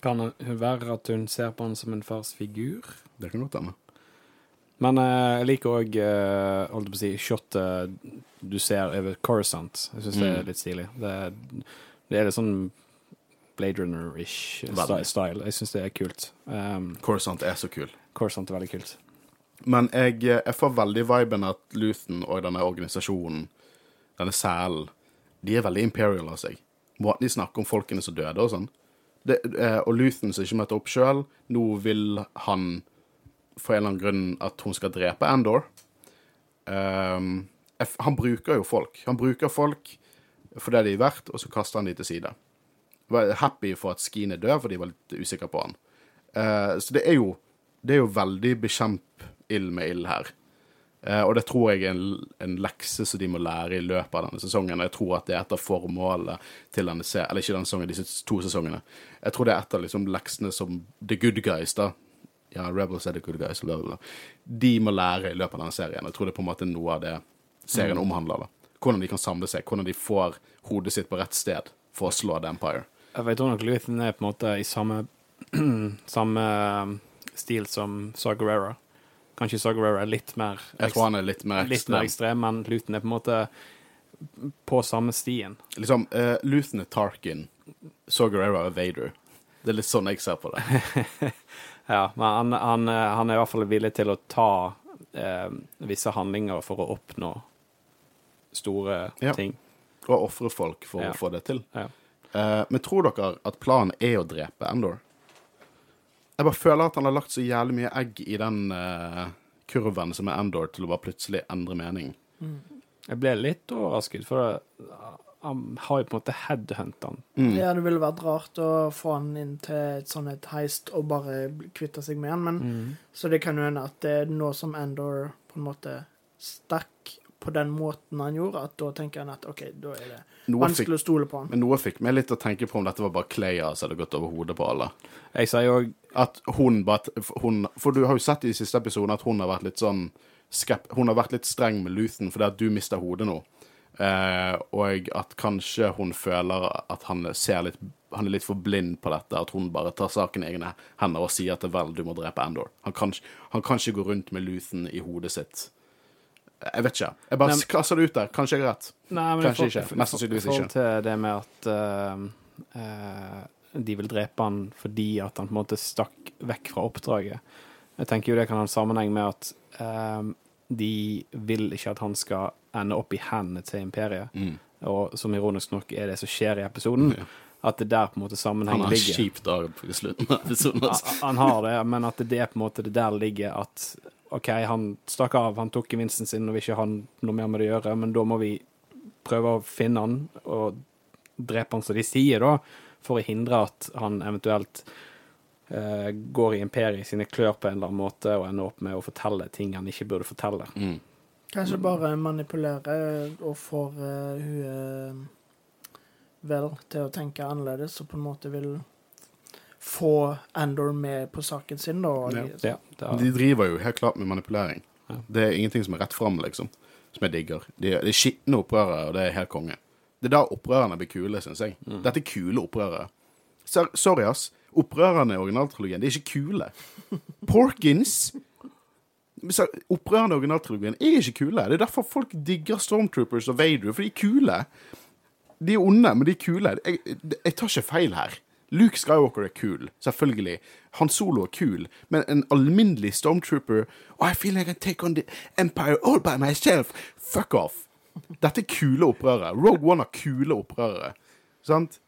Kan hun være at hun ser på han som en fars figur? Det kan godt hende. Men eh, jeg liker òg uh, holdt på å si, shotet du ser over Coruscant. Jeg syns det er Mm. litt stilig. Det, det er litt sånn Blade Runner-ish Veldig. style. Jeg syns det er kult. Um, Coruscant er så kul. Coruscant er veldig kult. Men jeg, jeg får veldig viben at Luthen og denne organisasjonen, denne sælen, de er veldig imperial av seg. Måten de snakker om folkene som døde og sånn. Det, eh, og Luthen som ikke møter opp sjøl, nå vil han for en eller annen grunn at hun skal drepe Andor. Um, han bruker jo folk. Han bruker folk for det de er verdt, og så kaster han de til side. Var happy for at Skeen er død, for de var litt usikre på han. Uh, så det er jo det er jo veldig bekjemp ild med ild her. Eh, og det tror jeg er en, en lekse som de må lære i løpet av denne sesongen. Og jeg tror at det er et av formålene til denne serien, eller ikke denne sesongen, disse to sesongene. Jeg tror det er et av liksom leksene som The Good Guys, da. Ja, Rebels er the good guys, bla, bla, bla. De må lære i løpet av denne serien. Jeg tror det er på en måte noe av det serien omhandler. da. Hvordan de kan samle seg, hvordan de får hodet sitt på rett sted for å slå The Empire. Jeg vet nok Luthen er på en måte i samme, samme stil som Saw Gerrera. Kanskje Saw Gerrera er litt mer Jeg tror han er litt mer litt mer ekstrem. ekstrem, men Luton er på en måte på samme stien. Liksom, uh, Luton er Tarkin, Saw Gerrera er Vader. Det er litt sånn jeg ser på det. Ja, men han, han, eh, han er i hvert fall villig til å ta uh, visse handlinger for å oppnå store Ja. ting. Og ofre folk for Ja. å få det til. Ja. Uh, men tror dere at planen er å drepe Endor? Jeg bare føler at han har lagt så jævlig mye egg i den uh, kurven som er Endor, til å bare plutselig endre mening. Jeg ble litt overrasket, for han har jo på en måte headhunta han. Mm. Ja, det ville vært rart å få han inn til et sånn et heist og bare kvitte seg med han, men Mm. Så det kan jo hende at det er nå som Endor på en måte stakk på den måten han gjorde, at da tenker han at OK, da er det Noe fikk, vanskelig å stole på han. men noe fikk meg litt å tenke på om dette var bare Cleia som hadde gått over hodet på alle. Jeg sier jo At hun bare hun, For du har jo sett i de siste episodene at hun har vært litt sånn Hun har vært litt streng med Luthen fordi at du mister hodet nå. Eh, og at kanskje hun føler at han ser litt Han er litt for blind på dette, at hun bare tar saken i egne hender og sier at vel, du må drepe Endor. Han kan, ikke- han kan ikke gå rundt med Luthen i hodet sitt. Jeg vet ikke. Jeg bare kasser det ut der. Kanskje jeg har rett. Nei, men Kanskje for- ikke. Mest sannsynligvis I forhold ikke. til det med at uh, eh, de vil drepe han fordi at han på en måte stakk vekk fra oppdraget. Jeg tenker jo det kan ha en sammenheng med at eh, de vil ikke at han skal ende opp i hendene til imperiet. Mm. Og som ironisk nok er det som skjer i episoden. Ja. At det der på en måte Han sammenhengen har en ligger. kjip dag i slutten av episoden. Altså. Han- Han har det, men at det er på en måte det der ligger at OK, han stakk av, han tok gevinsten sin og vil ikke ha noe mer med det å gjøre, men da må vi prøve å finne han og drepe han, som de sier, da, for å hindre at han eventuelt uh, går i imperiet sine klør på en eller annen måte og ender opp med å fortelle ting han ikke burde fortelle. Mm. Kanskje bare manipulere og får uh, hun eh, vel til å tenke annerledes, og på en måte vil få Andor med på saken sin, da. Ja. de- Ja, det De driver jo helt klart med manipulering. Ja. Det er ingenting som er rett fram, liksom. Som jeg digger. De, de er skitne opprørere, og det er helt konge. Det er da opprørerne blir kule, syns jeg. Dette er kule opprørere. Sorry, ass. Opprørerne i originaltrilogien, de er ikke kule. Porkins Opprørerne i originaltrilogien er ikke kule. Det er derfor folk digger Stormtroopers og Vader, for de er kule. De er onde, men de er kule. Jeg, jeg tar ikke feil her. Luke Skywalker er kul, selvfølgelig. Han Solo er kul, men en alminnelig Stormtrooper oh, I feel like I take on the Empire all by myself. Fuck off. Dette er kule opprørere. Rogue One har kule opprørere. Sant?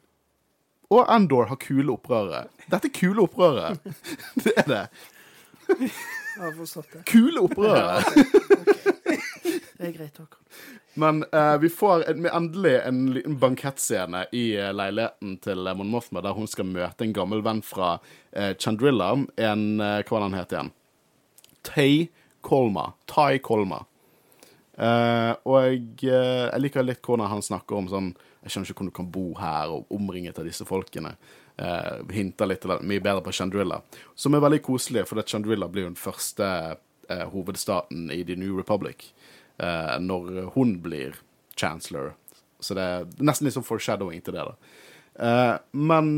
Og Endor har kule opprørere. Dette er kule opprørere. Det er det. Jeg har forstått det. Kule opprørere. Det er greit, dere. Men uh, vi får en, endelig en liten bankettscene i uh, leiligheten til Mon Mothma, der hun skal møte en gammel venn fra uh, Chandrilla. En uh, Hva var han het igjen? Tay Kolma. Tai Kolma. Eh, og jeg, uh, jeg liker litt hvordan han snakker om sånn Jeg skjønner ikke hvordan du kan bo her og omringet av disse folkene. Uh, hinter litt eller. Mye bedre på Chandrilla. Som er veldig koselig, for Chandrilla blir jo den første uh, hovedstaten i The New Republic når hun blir chancellor. Så det er nesten litt sånn foreshadowing til det. da. Men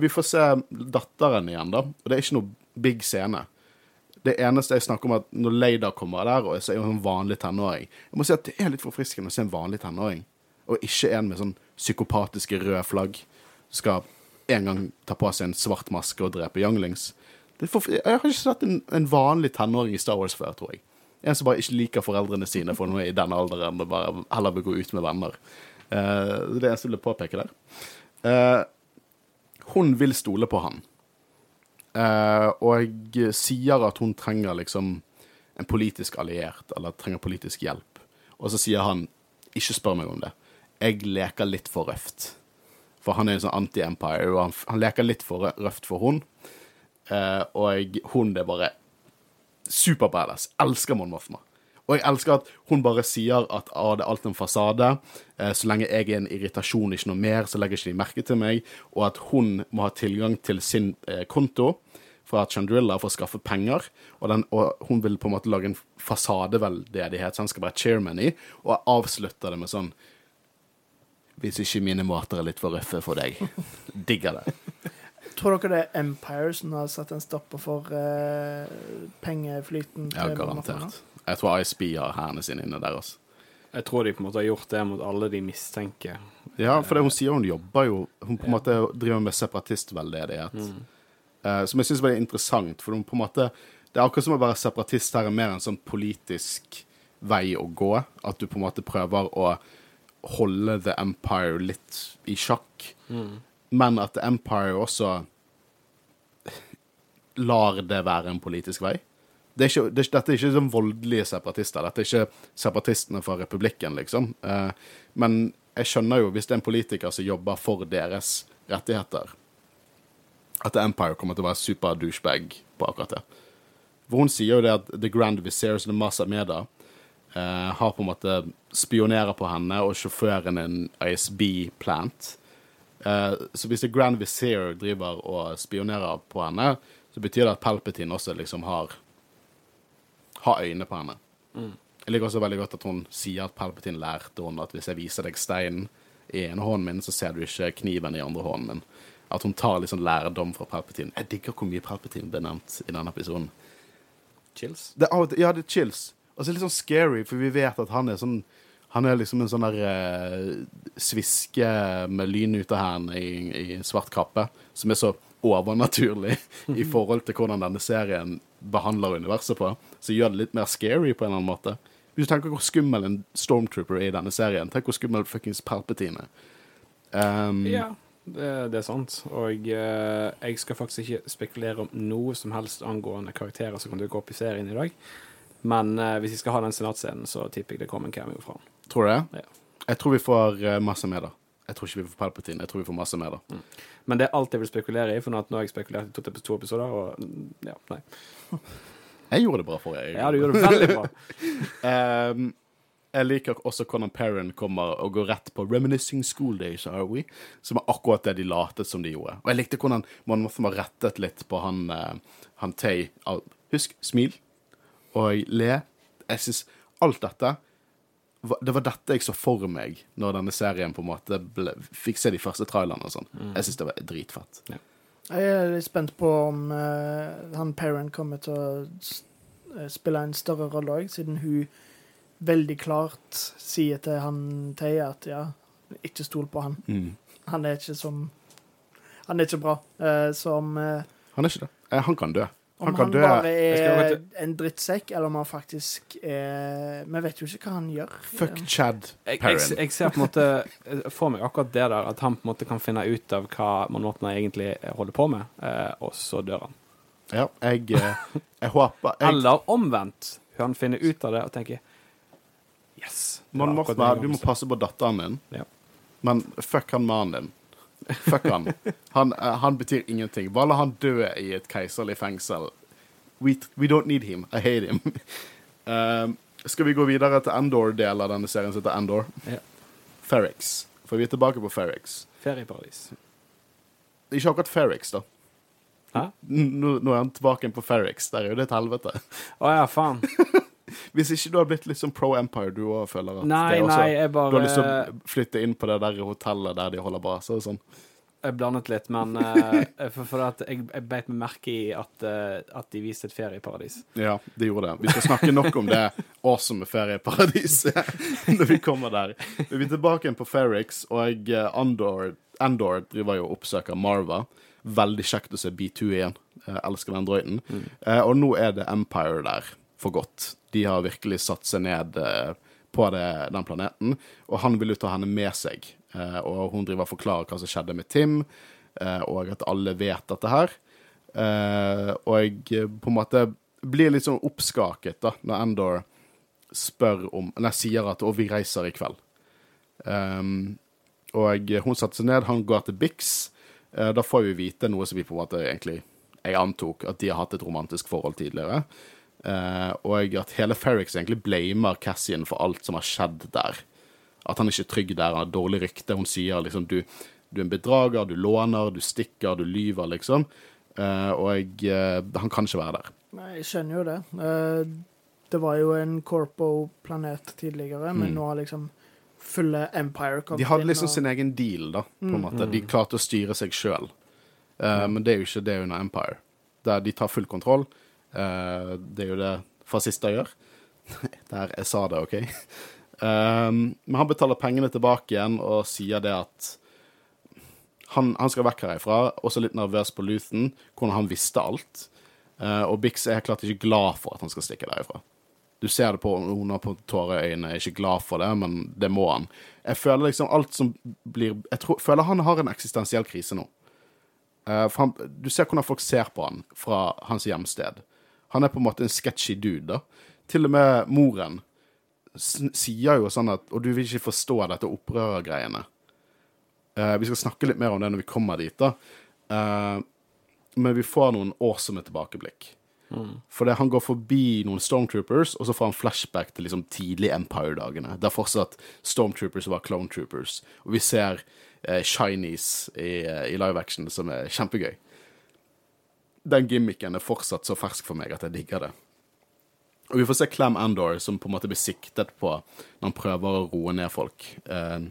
vi får se datteren igjen, da. Og det er ikke noe big scene. Det eneste jeg snakker om, er at når Leida kommer der, og så er hun en vanlig tenåring Jeg må si at det er litt forfriskende å se en vanlig tenåring, og ikke en med sånn psykopatiske røde flagg som skal en gang ta på seg en svart maske og drepe younglings. For, jeg har ikke sett en, en vanlig tenåring i Star Wars før, tror jeg. En som bare ikke liker foreldrene sine for er i den alderen og bare heller vil gå ut med venner. Uh, det er det eneste jeg vil påpeke der. Uh, hun vil stole på han. Eh, og sier at hun trenger liksom en politisk alliert, eller trenger politisk hjelp. Og så sier han, ikke spør meg om det, jeg leker litt for røft. For han er en sånn anti-empire, og han, han leker litt for røft for hun. Uh, og hun er bare super badass. Elsker Mon Mothma. Og jeg elsker at hun bare sier at ah, det er alt en fasade. Eh, så lenge jeg er en irritasjon, ikke noe mer, så legger ikke de merke til meg. Og at hun må ha tilgang til sin eh, konto fra Chandrilla for å skaffe penger. Og, den, og hun vil på en måte lage en fasadeveldedighet, så han skal være chairman i. Og jeg avslutter det med sånn Hvis ikke mine måter er litt for røffe for deg. Digger det. Tror dere det er Empire som har satt en stopper for eh, pengeflyten? Ja, garantert. garantert. Jeg tror ISB har hærene sine inne der, altså. jeg tror de på en måte har gjort det mot alle de mistenker. Ja, for det hun sier hun jobber jo Hun på en måte driver med separatistveldedighet. Eh, som jeg syns veldig interessant, for hun på en måte Det er akkurat som å være separatist her er mer en sånn politisk vei å gå. At du på en måte prøver å holde The Empire litt i sjakk. Men at The Empire også lar det være en politisk vei. Det er ikke, det dette er ikke sånn voldelige separatister. Dette er ikke separatistene fra republikken, liksom. Eh, men jeg skjønner jo, hvis det er en politiker som jobber for deres rettigheter, at Empire kommer til å være super douchebag på akkurat det. For hun sier jo det at The Grand Vizier, som er Masa Meda, eh, har på en måte spionerer på henne, og sjåføren en ISB-plant. Eh, så hvis The Grand Vizier driver og spionerer på henne, så betyr det at Palpatine også liksom har har øyne på henne. Jeg liker også veldig godt at hun sier at Palpatine lærte henne at hvis jeg viser deg steinen i ene hånden min, så ser du ikke kniven i andre hånden min. At hun tar liksom lærdom fra Palpatine. Jeg digger hvor mye Palpatine ble nevnt i denne episoden. Chills. Det, ja, det er chills. Og så er det litt sånn scary, for vi vet at han er sånn Han er liksom en sånn der eh, sviske med lyn ut av hendene i, i svart kappe, som er så overnaturlig i forhold til hvordan denne serien behandler universet på. Så gjør det litt mer scary på en eller annen måte. Hvis du tenker hvor skummel en stormtrooper er i denne serien, tenk hvor skummel fuckings Palpatine er. Um, Ja. det, det er sant. Og uh, jeg skal faktisk ikke spekulere om noe som helst angående karakterer som kan dukke opp i serien i dag. Men uh, hvis vi skal ha den senatscenen, så tipper jeg det kommer en cameo fra han. Tror du det? Ja. Jeg tror vi får eh, masse med det. Jeg tror ikke vi får Palpatine. Jeg tror vi får masse med det. Men det er alt jeg vil spekulere i, for nå, har jeg spekulert i to, to episoder, og mm, ja, nei. Jeg gjorde det bra for deg. Ja, du gjorde det veldig bra. um, jeg liker også hvordan Perrin kommer og går rett på 'Reminiscing School Days, are we?' Som er akkurat det de latet som de gjorde. Og jeg likte hvordan man måtte ha rettet litt på han, eh, han Tay. Husk, smil og le. Jeg syns alt dette Det var dette jeg så for meg når denne serien på en måte ble, fikk se de første trailerne og sånn. Jeg syns det var dritfett. Jeg er litt spent på om uh, han Perrin kommer til å eh, spille en større rolle òg, siden hun veldig klart sier til han Teie at ja, ikke stol på han. Mm. Han er ikke som Han er ikke bra. Uh, som uh, Han er ikke det. Han kan dø. Om Han han, dø. bare er en drittsekk, eller om han faktisk er Vi vet jo ikke hva han gjør. Fuck Chad Jeg, jeg, jeg ser på en måte eh, for meg akkurat det der, at han på en måte kan finne ut av hva Mon Mothma egentlig holder på med, eh, og så dør han. Ja, jeg, eh, jeg håper jeg, Eller omvendt. Han finner ut av det og tenker Yes. Man må, du må passe på datteren din, Ja. men fuck han mannen din. Fuck han. Han, eh, han betyr ingenting. Bare la han dø i et keiserlig fengsel. We, we don't need him. I hate him. Uh, skal vi gå videre til Endor-delen av denne serien som heter Endor? Ja. Ferrix. For vi er tilbake på Ferrix. Ferieparadis. Ikke akkurat Ferrix, da. Hæ? Nå, nå er han tilbake på Ferrix. Der er jo det et helvete. Å ja, faen. Hvis ikke du har blitt litt sånn pro Empire, du òg føler at Nei, det også, nei, bare, Du har lyst til å flytte inn på det der hotellet der de holder base og sånn. Jeg blandet litt, men uh, for, for at jeg, jeg beit meg merke i at, uh, at de viste et ferieparadis. Ja, det gjorde det. Vi skal snakke nok om det awesome ferieparadiset når vi kommer der. Vi er tilbake igjen på Ferrix, og eh, Andor, Andor driver jo og oppsøker Marva. Veldig kjekt å se B2 igjen. Jeg elsker den drøyten. Eh, og nå er det Empire der for godt. De har virkelig satt seg ned eh, på det, den planeten, og han vil jo ta henne med seg. Eh, og hun driver og forklarer hva som skjedde med Tim, eh, og at alle vet dette her. Og jeg på en måte blir litt sånn oppskaket da, når Endor spør om Nei, sier at 'Å, vi reiser i kveld'. Um, og hun setter seg ned, han går til Bix. Da får vi vite noe som vi på en måte egentlig Jeg antok at de har hatt et romantisk forhold tidligere. Eh, og at hele Ferrix egentlig blamer Cassian for alt som har skjedd der. At han ikke er trygg der, han har dårlig rykte. Hun sier liksom du, du er en bedrager, du låner, du stikker, du lyver, liksom. Eh, og eh, han kan ikke være der. Nei, jeg skjønner jo det. Eh, det var jo en Corpo-planet tidligere, men nå har liksom fulle Empire kommet inn. De hadde inn, liksom og- sin egen deal, da, på en måte. De klarte å styre seg sjøl. Men det er jo ikke det under Empire. Der de tar full kontroll. Eh, det er jo det fascister gjør. Der jeg sa det, OK? Um, men han betaler pengene tilbake igjen og sier det at han, han skal vekk herifra. Også litt nervøs på Luthen, hvordan han visste alt. Eh, og Bix er helt klart ikke glad for at han skal stikke derifra. Du ser det på hun har på øynene, er ikke glad for det, men det må han. Jeg føler liksom alt som blir Jeg tror, føler han har en eksistensiell krise nå. Eh, han, du ser hvordan folk ser på han fra hans hjemsted. Han er på en måte en sketchy dude, da. Til og med moren sier jo sånn at Og du vil ikke forstå dette opprørergreiene. Uh, vi skal snakke litt mer om det når vi kommer dit, da. Uh, men vi får noen awesome tilbakeblikk. For det, han går forbi noen Stormtroopers, og så får han flashback til liksom tidlig Empire-dagene. Der fortsatt Stormtroopers var Clone Troopers. Og vi ser eh, Shinies i, eh, i live action, som er kjempegøy. Den gimmicken er fortsatt så fersk for meg at jeg digger det. Og vi får se Clam Andor, som på en måte blir siktet på når han prøver å roe ned folk. Eh,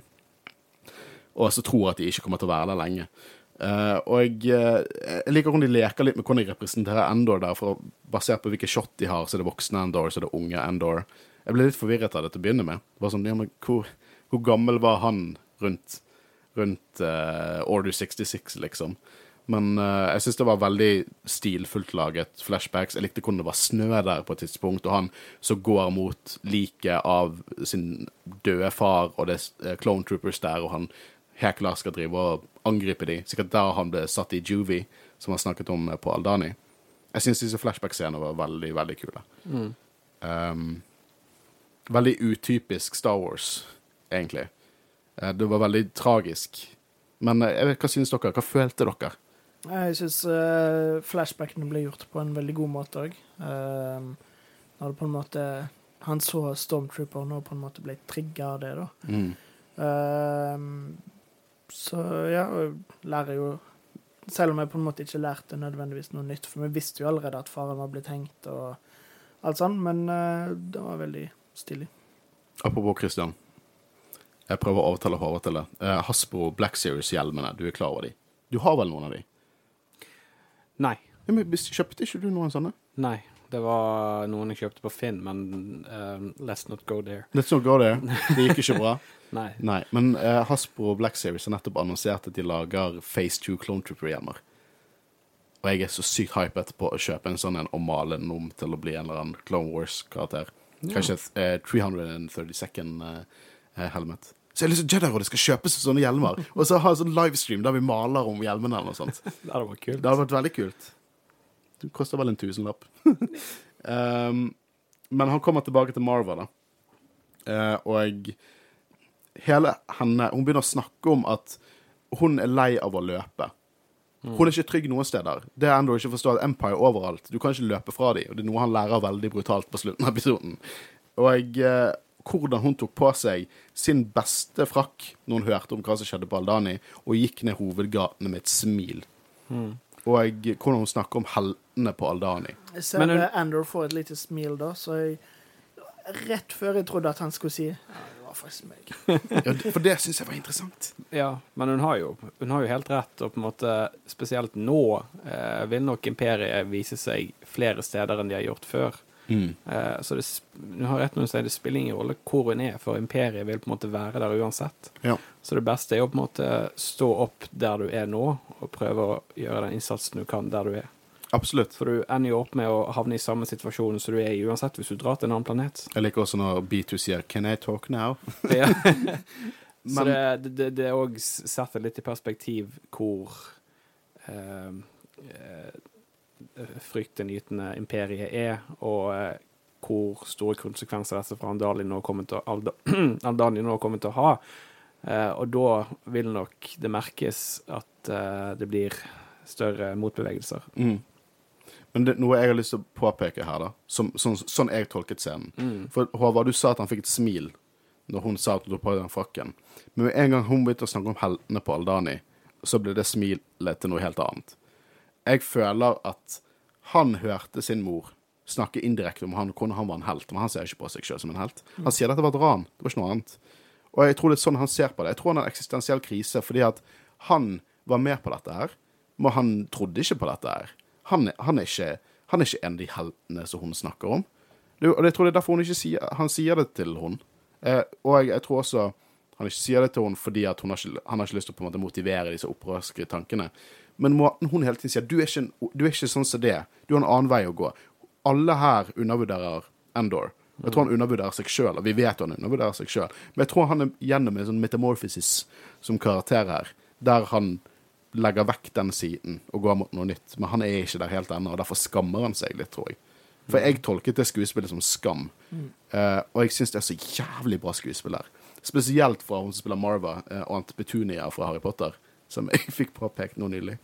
og så tror at de ikke kommer til å være der lenge. Eh, og eh, jeg liker hvordan de leker litt med hvordan de representerer Endor der, for basert på hvilke shot de har, så er det voksne Endor, så er det unge Endor. Jeg ble litt forvirret av det til å begynne med. Bare sånn, ja, men hvor, hvor gammel var han rundt, rundt eh, Order 66, liksom? Men uh, jeg syns det var veldig stilfullt laget flashbacks. Jeg likte hvordan det var snø der på et tidspunkt, og han som går mot liket av sin døde far, og det er eh, Clone Troopers der, og han helt klart skal drive og angripe de. Sikkert der han ble satt i juvie, som han snakket om eh, på Aldani. Jeg syns disse flashback-scenene var veldig, veldig kule. Um, veldig utypisk Star Wars, egentlig. Det var veldig tragisk. Men jeg vet, hva syns dere? Hva følte dere? Jeg syns flashbackene ble gjort på en veldig god måte òg. når det på en måte Han så Stormtrooperen og på en måte ble trigga av det, da. Mm. Uh, så ja, lærer jo Selv om jeg på en måte ikke lærte nødvendigvis noe nytt, for vi visste jo allerede at faren var blitt hengt og alt sånn, men eh, det var veldig stilig. Apropos Christian. Jeg prøver å overtale Håvard til det. Eh, Hasbro Black Series-hjelmene, du er klar over de? Du har vel noen av de? Nei. Ja, men Kjøpte ikke du noen sånne? Nei. Det var noen jeg kjøpte på Finn, men uh, let's not go there. Let's not go there. Det gikk ikke bra. Nei. Nei, men uh, Hasbro Black Series har nettopp annonsert at de lager Phase 2 Clone Trooper-hjelmer. Og jeg er så sykt hypet på å kjøpe en sånn en og male den om til å bli en eller annen Clone Wars-karakter. Kanskje et uh, 332nd uh, helmet. Så jeg har lyst til Jedi-rådet skal kjøpe seg sånne hjelmer, og så ha en sånn livestream der vi maler om hjelmene eller noe sånt. Det hadde vært kult. Det hadde vært veldig kult. Det koster vel en tusenlapp. um, men han kommer tilbake til Marva, da. Uh, og hele henne Hun begynner å snakke om at hun er lei av å løpe. Hun er ikke trygg noen steder. Det er ennå ikke forstår at Empire er overalt. Du kan ikke løpe fra dem, og det er noe han lærer veldig brutalt på slutten av episoden. Og eh, hvordan hun tok på seg sin beste frakk når hun hørte om hva som skjedde på Aldani, og gikk ned hovedgatene med et smil. Og hvordan hun snakker om heltene på Aldani. Jeg ser Men hun- Andor får et lite smil da, så jeg Rett før jeg trodde at han skulle si ja, det var faktisk meg. Ja, for det syns jeg var interessant. Ja, men hun har jo, hun har jo helt rett, og på en måte spesielt nå eh, vil nok imperiet vise seg flere steder enn de har gjort før. Eh, så det, du har rett når du sier det spiller ingen rolle hvor hun er, for imperiet vil på en måte være der uansett. Ja. Så det beste er å på en måte stå opp der du er nå, og prøve å gjøre den innsatsen du kan der du er. Absolutt. For du ender jo opp med å havne i samme situasjon som du er i uansett hvis du drar til en annen planet. Jeg liker også når B2 sier 'Can I talk now?' Ja. Så Men- det, det, det, det òg setter litt i perspektiv hvor eh, eh, fryktinngytende imperiet er, og eh, hvor store konsekvenser dette for Aldani nå kommer til å, nå kommer til å ha. Eh, og da vil nok det merkes at eh, det blir større motbevegelser. Mm. Men det, noe jeg har lyst til å påpeke her, da, som, sånn, sånn jeg tolket scenen For Håvard, du sa at han fikk et smil når hun sa at hun tok på den frakken. Men med en gang hun begynte å snakke om heltene på Aldani, så ble det smilet til noe helt annet. Jeg føler at han hørte sin mor snakke indirekte om han, hvordan han var en helt, men han ser ikke på seg sjøl som en helt. Han sier dette var et ran, det var ikke noe annet. Og jeg tror det er sånn han ser på det. Jeg tror han har en eksistensiell krise fordi at han var med på dette her, men han trodde ikke på dette her. Han, han, er, ikke, han er ikke en av de heltene som hun snakker om. Det, og jeg tror det er derfor sier, han sier det til hun. Eh, og jeg, jeg tror også han ikke sier det til hun fordi at hun har ikke, han har ikke lyst til å på en måte motivere disse opprørske tankene. Men måten hun hele tiden sier du er, ikke du er ikke sånn som det. Du har en annen vei å gå. Alle her undervurderer Endor. Jeg tror han undervurderer seg sjøl, og vi vet han undervurderer seg sjøl. Men jeg tror han er gjennom en sånn metamorphosis som karakter her, der han legger vekk den siden og går mot noe nytt. Men han er ikke der helt ennå, og derfor skammer han seg litt, tror jeg. For jeg tolket det skuespillet som skam. Eh, og jeg syns det er så jævlig bra skuespill her Spesielt fra hun som spiller Marva, uh, og Aunt Petunia fra Harry Potter, som jeg fikk påpekt nå nylig.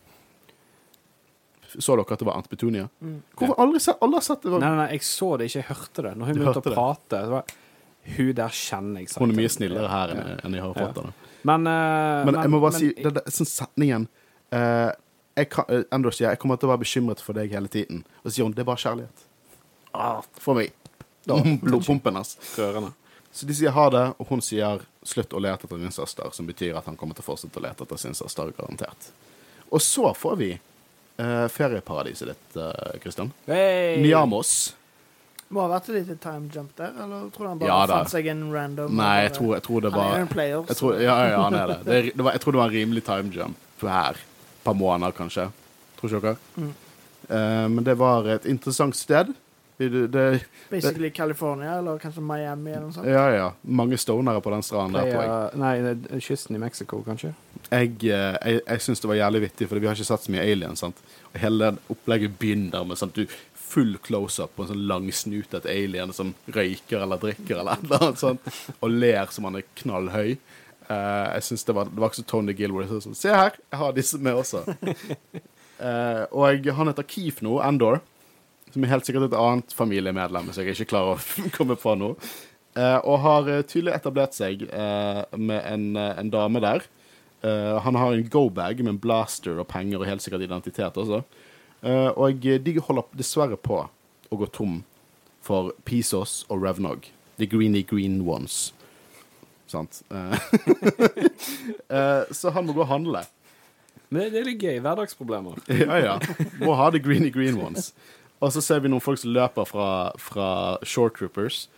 Så dere at det var Aunt Petunia? Hvorfor aldri sett, alle har sett det? Nei, nei, nei, jeg så det, ikke jeg hørte det. Når hun begynte å det? prate så var, Hun der kjenner jeg. Hun er mye snillere her enn enn i Harry Potter. Ja. Men, uh, Men jeg må bare men- si, det, det, sånn setningen uh, jeg kan, uh, Endor sier jeg kommer til å være bekymret for deg hele tiden. Og så sier hun det er bare kjærlighet. Ah, for meg. Blodpumpen hans. Rørende. Så de sier ha det, og hun sier slutt å lete etter din søster, som betyr at han kommer til å fortsette å lete etter sin søster, garantert. Og så får vi uh, ferieparadiset ditt, uh, Christian. Hey! Niamos. Må ha vært et lite time jump der, eller tror du han bare Ja, fant seg en random Nei, jeg tror, jeg tror det Han er var en player, jeg tror, Ja, ja, han er det. det, det var, jeg tror det var en rimelig time jump her. Et par måneder, kanskje. Tror ikke dere? Mm. Uh, men det var et interessant sted. Det, det, Basically California, eller kanskje Miami, eller noe sånt. ja, ja. Mange stonere på den stranden der, tror jeg. Nei, kysten i Mexico, kanskje? jeg, eh, jeg, jeg syns det var jævlig vittig, for vi har ikke sett så mye Alien. sant? Og Hele opplegget begynner med sant? Du, full close-up på en sånn langsnutet alien som røyker eller drikker eller et eller annet sånt, og ler som han er knallhøy. Uh, jeg synes det var, det var ikke så Tony Gilroy. som sånn, Se her, jeg har disse med også. Uh, og han heter Keef nå, Endor, som er helt sikkert et annet familiemedlem, som jeg ikke klarer å komme på nå. Eh, og har eh, tydelig etablert seg eh, med en, eh, en dame der. Eh, han har en go-bag med en blaster og penger og helt sikkert identitet også. Eh, og de holder dessverre på å gå tom for Pisos og Revnog. The greeny green ones. Sant? Så han må gå og handle. Men det er litt gøy. Hverdagsproblemer. Ja, ja. Må ha the greeny green ones. Og så ser vi noen folk som løper fra, fra short troopers.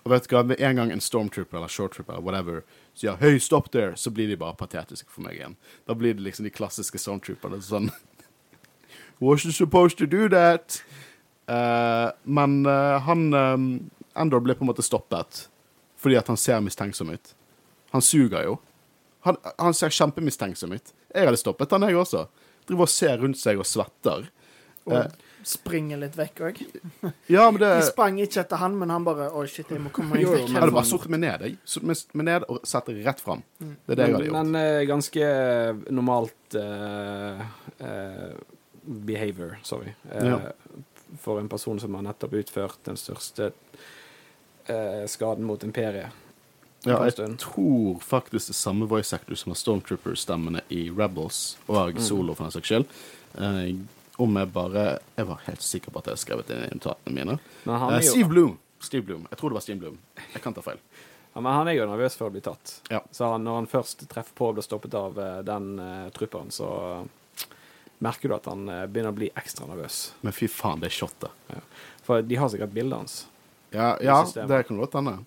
Og vet du hva, med en gang en stormtrooper eller short trooper eller whatever sier 'Hey, stopp der', så blir de bare patetiske for meg igjen. Da blir det liksom de klassiske stormtrooperne sånn Wasn't supposed to do that. Uh, men uh, han um, Endor ble på en måte stoppet fordi at han ser mistenksom ut. Han suger jo. Han, han ser kjempemistenksom ut. Jeg hadde stoppet han, jeg også. Driver og ser rundt seg og svetter. Og Eh. Springer litt vekk òg. Ja, men det De sprang ikke etter han, men han bare Å, shit, jeg må komme meg vekk Jeg hadde bare sittet meg ned, meg- ned og satt rett fram. Det er det jeg hadde gjort. Men eh, ganske normalt uh, uh, behavior, sorry. uh, Ja. For en person som har nettopp utført den største eh, skaden mot imperiet. Ja, jeg tror faktisk det samme voice actor som har Stormtrooper-stemmene i Rebels, og Mm. Solo for den saks skyld. Om jeg bare Jeg var helt sikker på at jeg hadde skrevet inn i notatene mine. Han, Eh, Steve Bloom. Steve Bloom. Jeg tror det var Steve Bloom. Jeg kan ta feil. ja, men han er jo nervøs for å bli tatt. Ja. Så han, når han først treffer på og blir stoppet av eh, den uh, trupperen, så merker du at han uh, begynner å bli ekstra nervøs. Men fy faen, det er shotet. For de har sikkert bildet hans. Ja, ja det kan godt hende.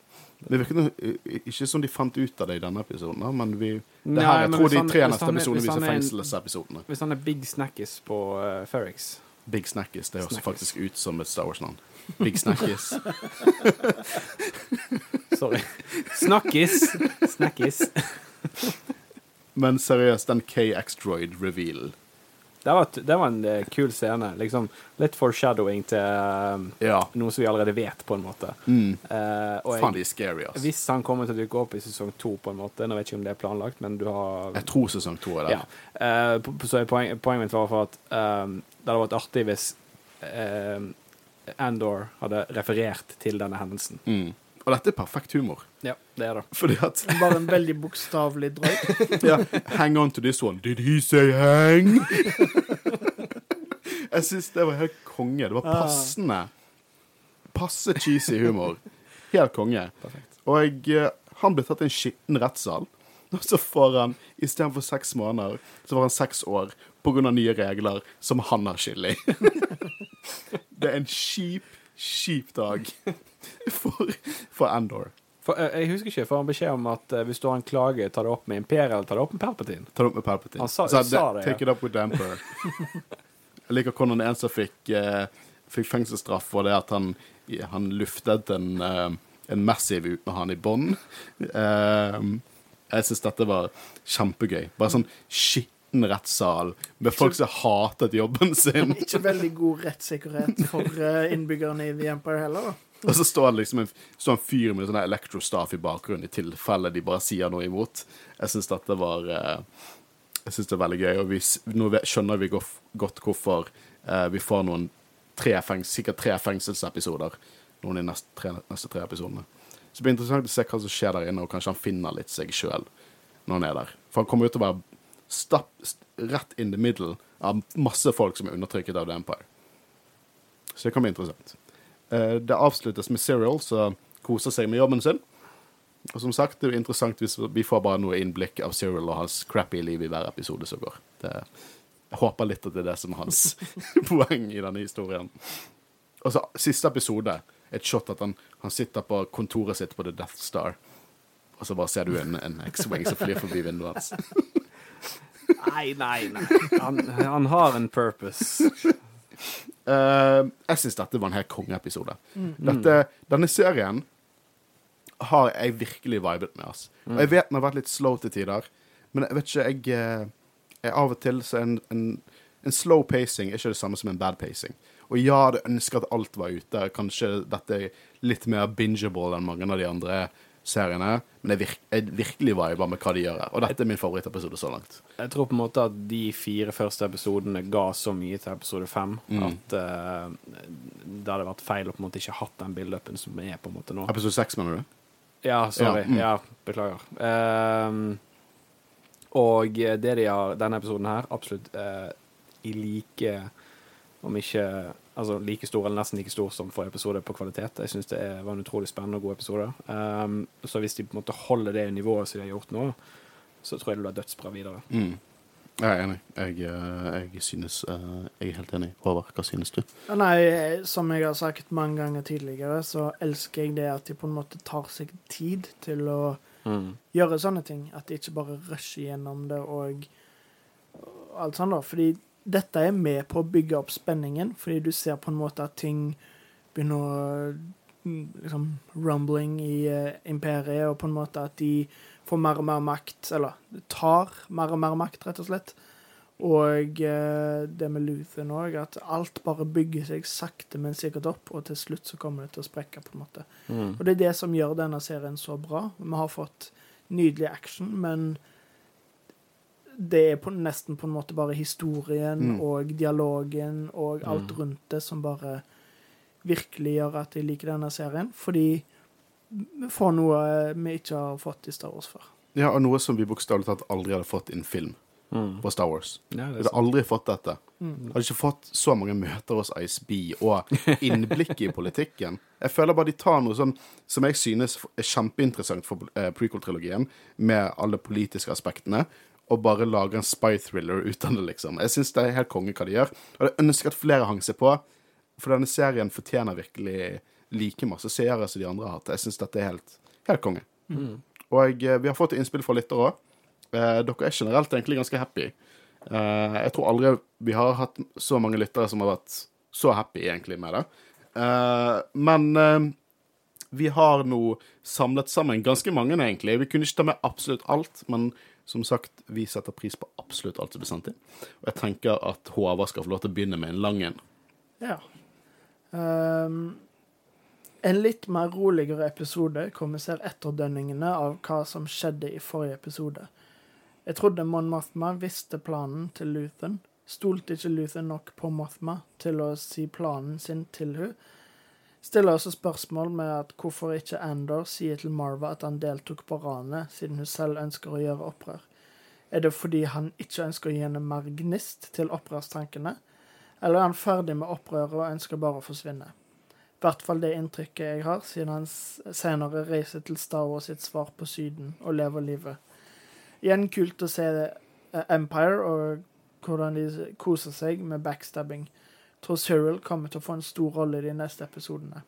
Det virker noe, eh, ikke som de fant ut av det i denne episoden, men vi det Nei, her, jeg tror de tre neste episodene viser er fengselsepisodene. Hvis han er big snackis på uh, Ferrix Big Snackis. Det høres faktisk ut som et Star Wars-navn. Big Snackis. Sorry. Snakkis! Snackis. Men seriøst, den K-X-Droid-revealen Det var, det var en eh, kul scene. Liksom, litt foreshadowing til uh, Ja. noe som vi allerede vet, på en måte. Mm. Uh, Faen, de er scary, ass. hvis han kommer til å dukke opp i sesong to, på en måte Nå vet ikke om det er planlagt, men du har Jeg tror sesong to er der. Ja. Så poen, poeng, poenget mitt var for at um, det hadde vært artig hvis um, Andor hadde referert til denne hendelsen. Mm. Og dette er perfekt humor. Ja, det er det. Fordi at Bare en veldig bokstavelig drøy. ja, Hang on to this one. Did he say hang? Jeg syns det var helt konge. Det var passende. Passe cheesy humor. Helt konge. Og eh, han ble tatt i en skitten rettssal. Og så får han, istedenfor seks måneder, så får han seks år pga. nye regler som han har skyld i. Det er en kjip, kjip dag for, for Andor. For, eh, jeg husker ikke, får han beskjed om at eh, hvis du har en klage, ta det opp med Imperiet eller ta det opp med Palpatine? Ta det opp med Palpatine. Han sa- sa det, ja. Take it up with the Emperor. Jeg liker hvordan en som fikk, eh, fikk fengselsstraff for det at han, han luftet en, en massiv uten å ha han i bånd. Jeg syns dette var kjempegøy. Bare sånn skitten rettssal med folk som hatet jobben sin. Ikke veldig god rettssikkerhet for innbyggerne i The Empire heller, da. Og så står det liksom en, står en fyr med sånn elektrostaff i bakgrunnen i tilfelle de bare sier noe imot. Jeg syns dette var eh, Jeg synes det er veldig gøy, og vi, nå skjønner vi godt hvorfor eh, vi får noen tre sikkert tre fengselsepisoder noen i neste tre, neste tre episodene. Så det blir interessant å se hva som skjer der inne, og kanskje han finner litt seg sjøl når han er der. For han kommer jo til å være stapp, st rett in the middle av masse folk som er undertrykket av The Empire. Så det kan bli interessant. Eh, Det avsluttes med Serial, som koser seg med jobben sin. Og som sagt, det er jo interessant hvis vi får bare noe innblikk av Serial og hans crappy liv i hver episode som går. Det, jeg håper litt at det er det som er hans poeng i denne historien. Og så siste episode, et shot at han, han sitter på kontoret sitt på The Death Star, og så bare ser du en, en X-Wing som flyr forbi vinduet hans. Nei, nei, nei. Han, han har en purpose. Eh, jeg syns dette var en helt kongeepisode. Dette, Denne serien har jeg virkelig vibet med. ass. Og jeg vet den har vært litt slow til tider, Men jeg vet ikke, jeg, eh, jeg Av og til så en, en, en slow pacing er ikke det samme som en bad pacing. Og ja, jeg ønsker at alt var ute. Kanskje dette er litt mer bingeable enn mange av de andre seriene. Men jeg, virk, jeg virkelig viber med hva de gjør her. Og dette er min favorittepisode så langt. Jeg tror på en måte at de fire første episodene ga så mye til episode fem Mm. at uh, det hadde vært feil å på en måte ikke hatt den build-upen som er på en måte nå. Episode seks, mener du? Ja, sorry. Ja, mm. Ja, beklager. Ehm, og det de har denne episoden her, absolutt uh, i like Om ikke altså like stor, eller nesten like stor som forrige episode på kvalitet. Jeg syns det er, var en utrolig spennende og god episode. Um, så hvis de på en måte holder det nivået som de har gjort nå, så tror jeg det blir dødsbra videre. Mm. Jeg er enig. Jeg, eh, jeg synes eh, Jeg er helt enig. Håvard, hva synes du? Ja, Nei, som jeg har sagt mange ganger tidligere, så elsker jeg det at de på en måte tar seg tid til å gjøre sånne ting. At de ikke bare rusher gjennom det og alt sånt, da. Fordi dette er med på å bygge opp spenningen, fordi du ser på en måte at ting begynner å mm, liksom rumbling i eh, imperiet, og på en måte at de får mer og mer makt, eller tar mer og mer makt, rett og slett. Og eh, det med Luthen òg, at alt bare bygger seg sakte, men sikkert opp, og til slutt så kommer det til å sprekke, på en måte. Mm. Og det er det som gjør denne serien så bra. Vi har fått nydelig action, men det er på, nesten på en måte bare historien Mm. og dialogen og alt Mm. rundt det som bare virkelig gjør at jeg liker denne serien. Fordi vi får noe vi ikke har fått i Star Wars før. Ja, og noe som vi bokstavelig talt aldri hadde fått i en film Mm. på Star Wars. Ja, Vi hadde aldri fått dette. Mm. Hadde ikke fått så mange møter hos ISB og innblikk i politikken. Jeg føler bare de tar noe sånn som jeg synes er kjempeinteressant for eh, prequel-trilogien, med alle politiske aspektene, og bare lager en spy thriller ut av det, liksom. Jeg syns det er helt konge hva de gjør. Og jeg ønsker at flere hang seg på, for denne serien fortjener virkelig like masse seere som de andre har hatt. Jeg syns dette er helt, helt konge. Mm. Og eh, vi har fått innspill fra lyttere òg. Eh, dere er generelt egentlig ganske happy. Eh, jeg tror aldri vi har hatt så mange lyttere som har vært så happy egentlig med det. Eh, men eh, vi har nå samlet sammen ganske mange, egentlig. Vi kunne ikke ta med absolutt alt, men som sagt, vi setter pris på absolutt alt som blir sendt inn. Og jeg tenker at Håvard skal få lov til å begynne med en lang en. Ja. Um, en litt mer roligere episode kommer ser etterdønningene av hva som skjedde i forrige episode. Jeg trodde Mon Mothma visste planen til Luthen. Stolte ikke Luthen nok på Mothma til å si planen sin til hun. Stiller også spørsmål med at hvorfor ikke Andor sier til Marva at han deltok på ranet, siden hun selv ønsker å gjøre opprør. Er det fordi han ikke ønsker å gi henne mer gnist til opprørstankene? Eller er han ferdig med opprøret og ønsker bare å forsvinne? I hvert fall det inntrykket jeg har, siden han senere reiser til Star sitt svar på Syden og lever livet. Igjen kult å se eh, Empire og hvordan de koser seg med backstabbing. Tror Cyril kommer til å få en stor rolle i de neste episodene.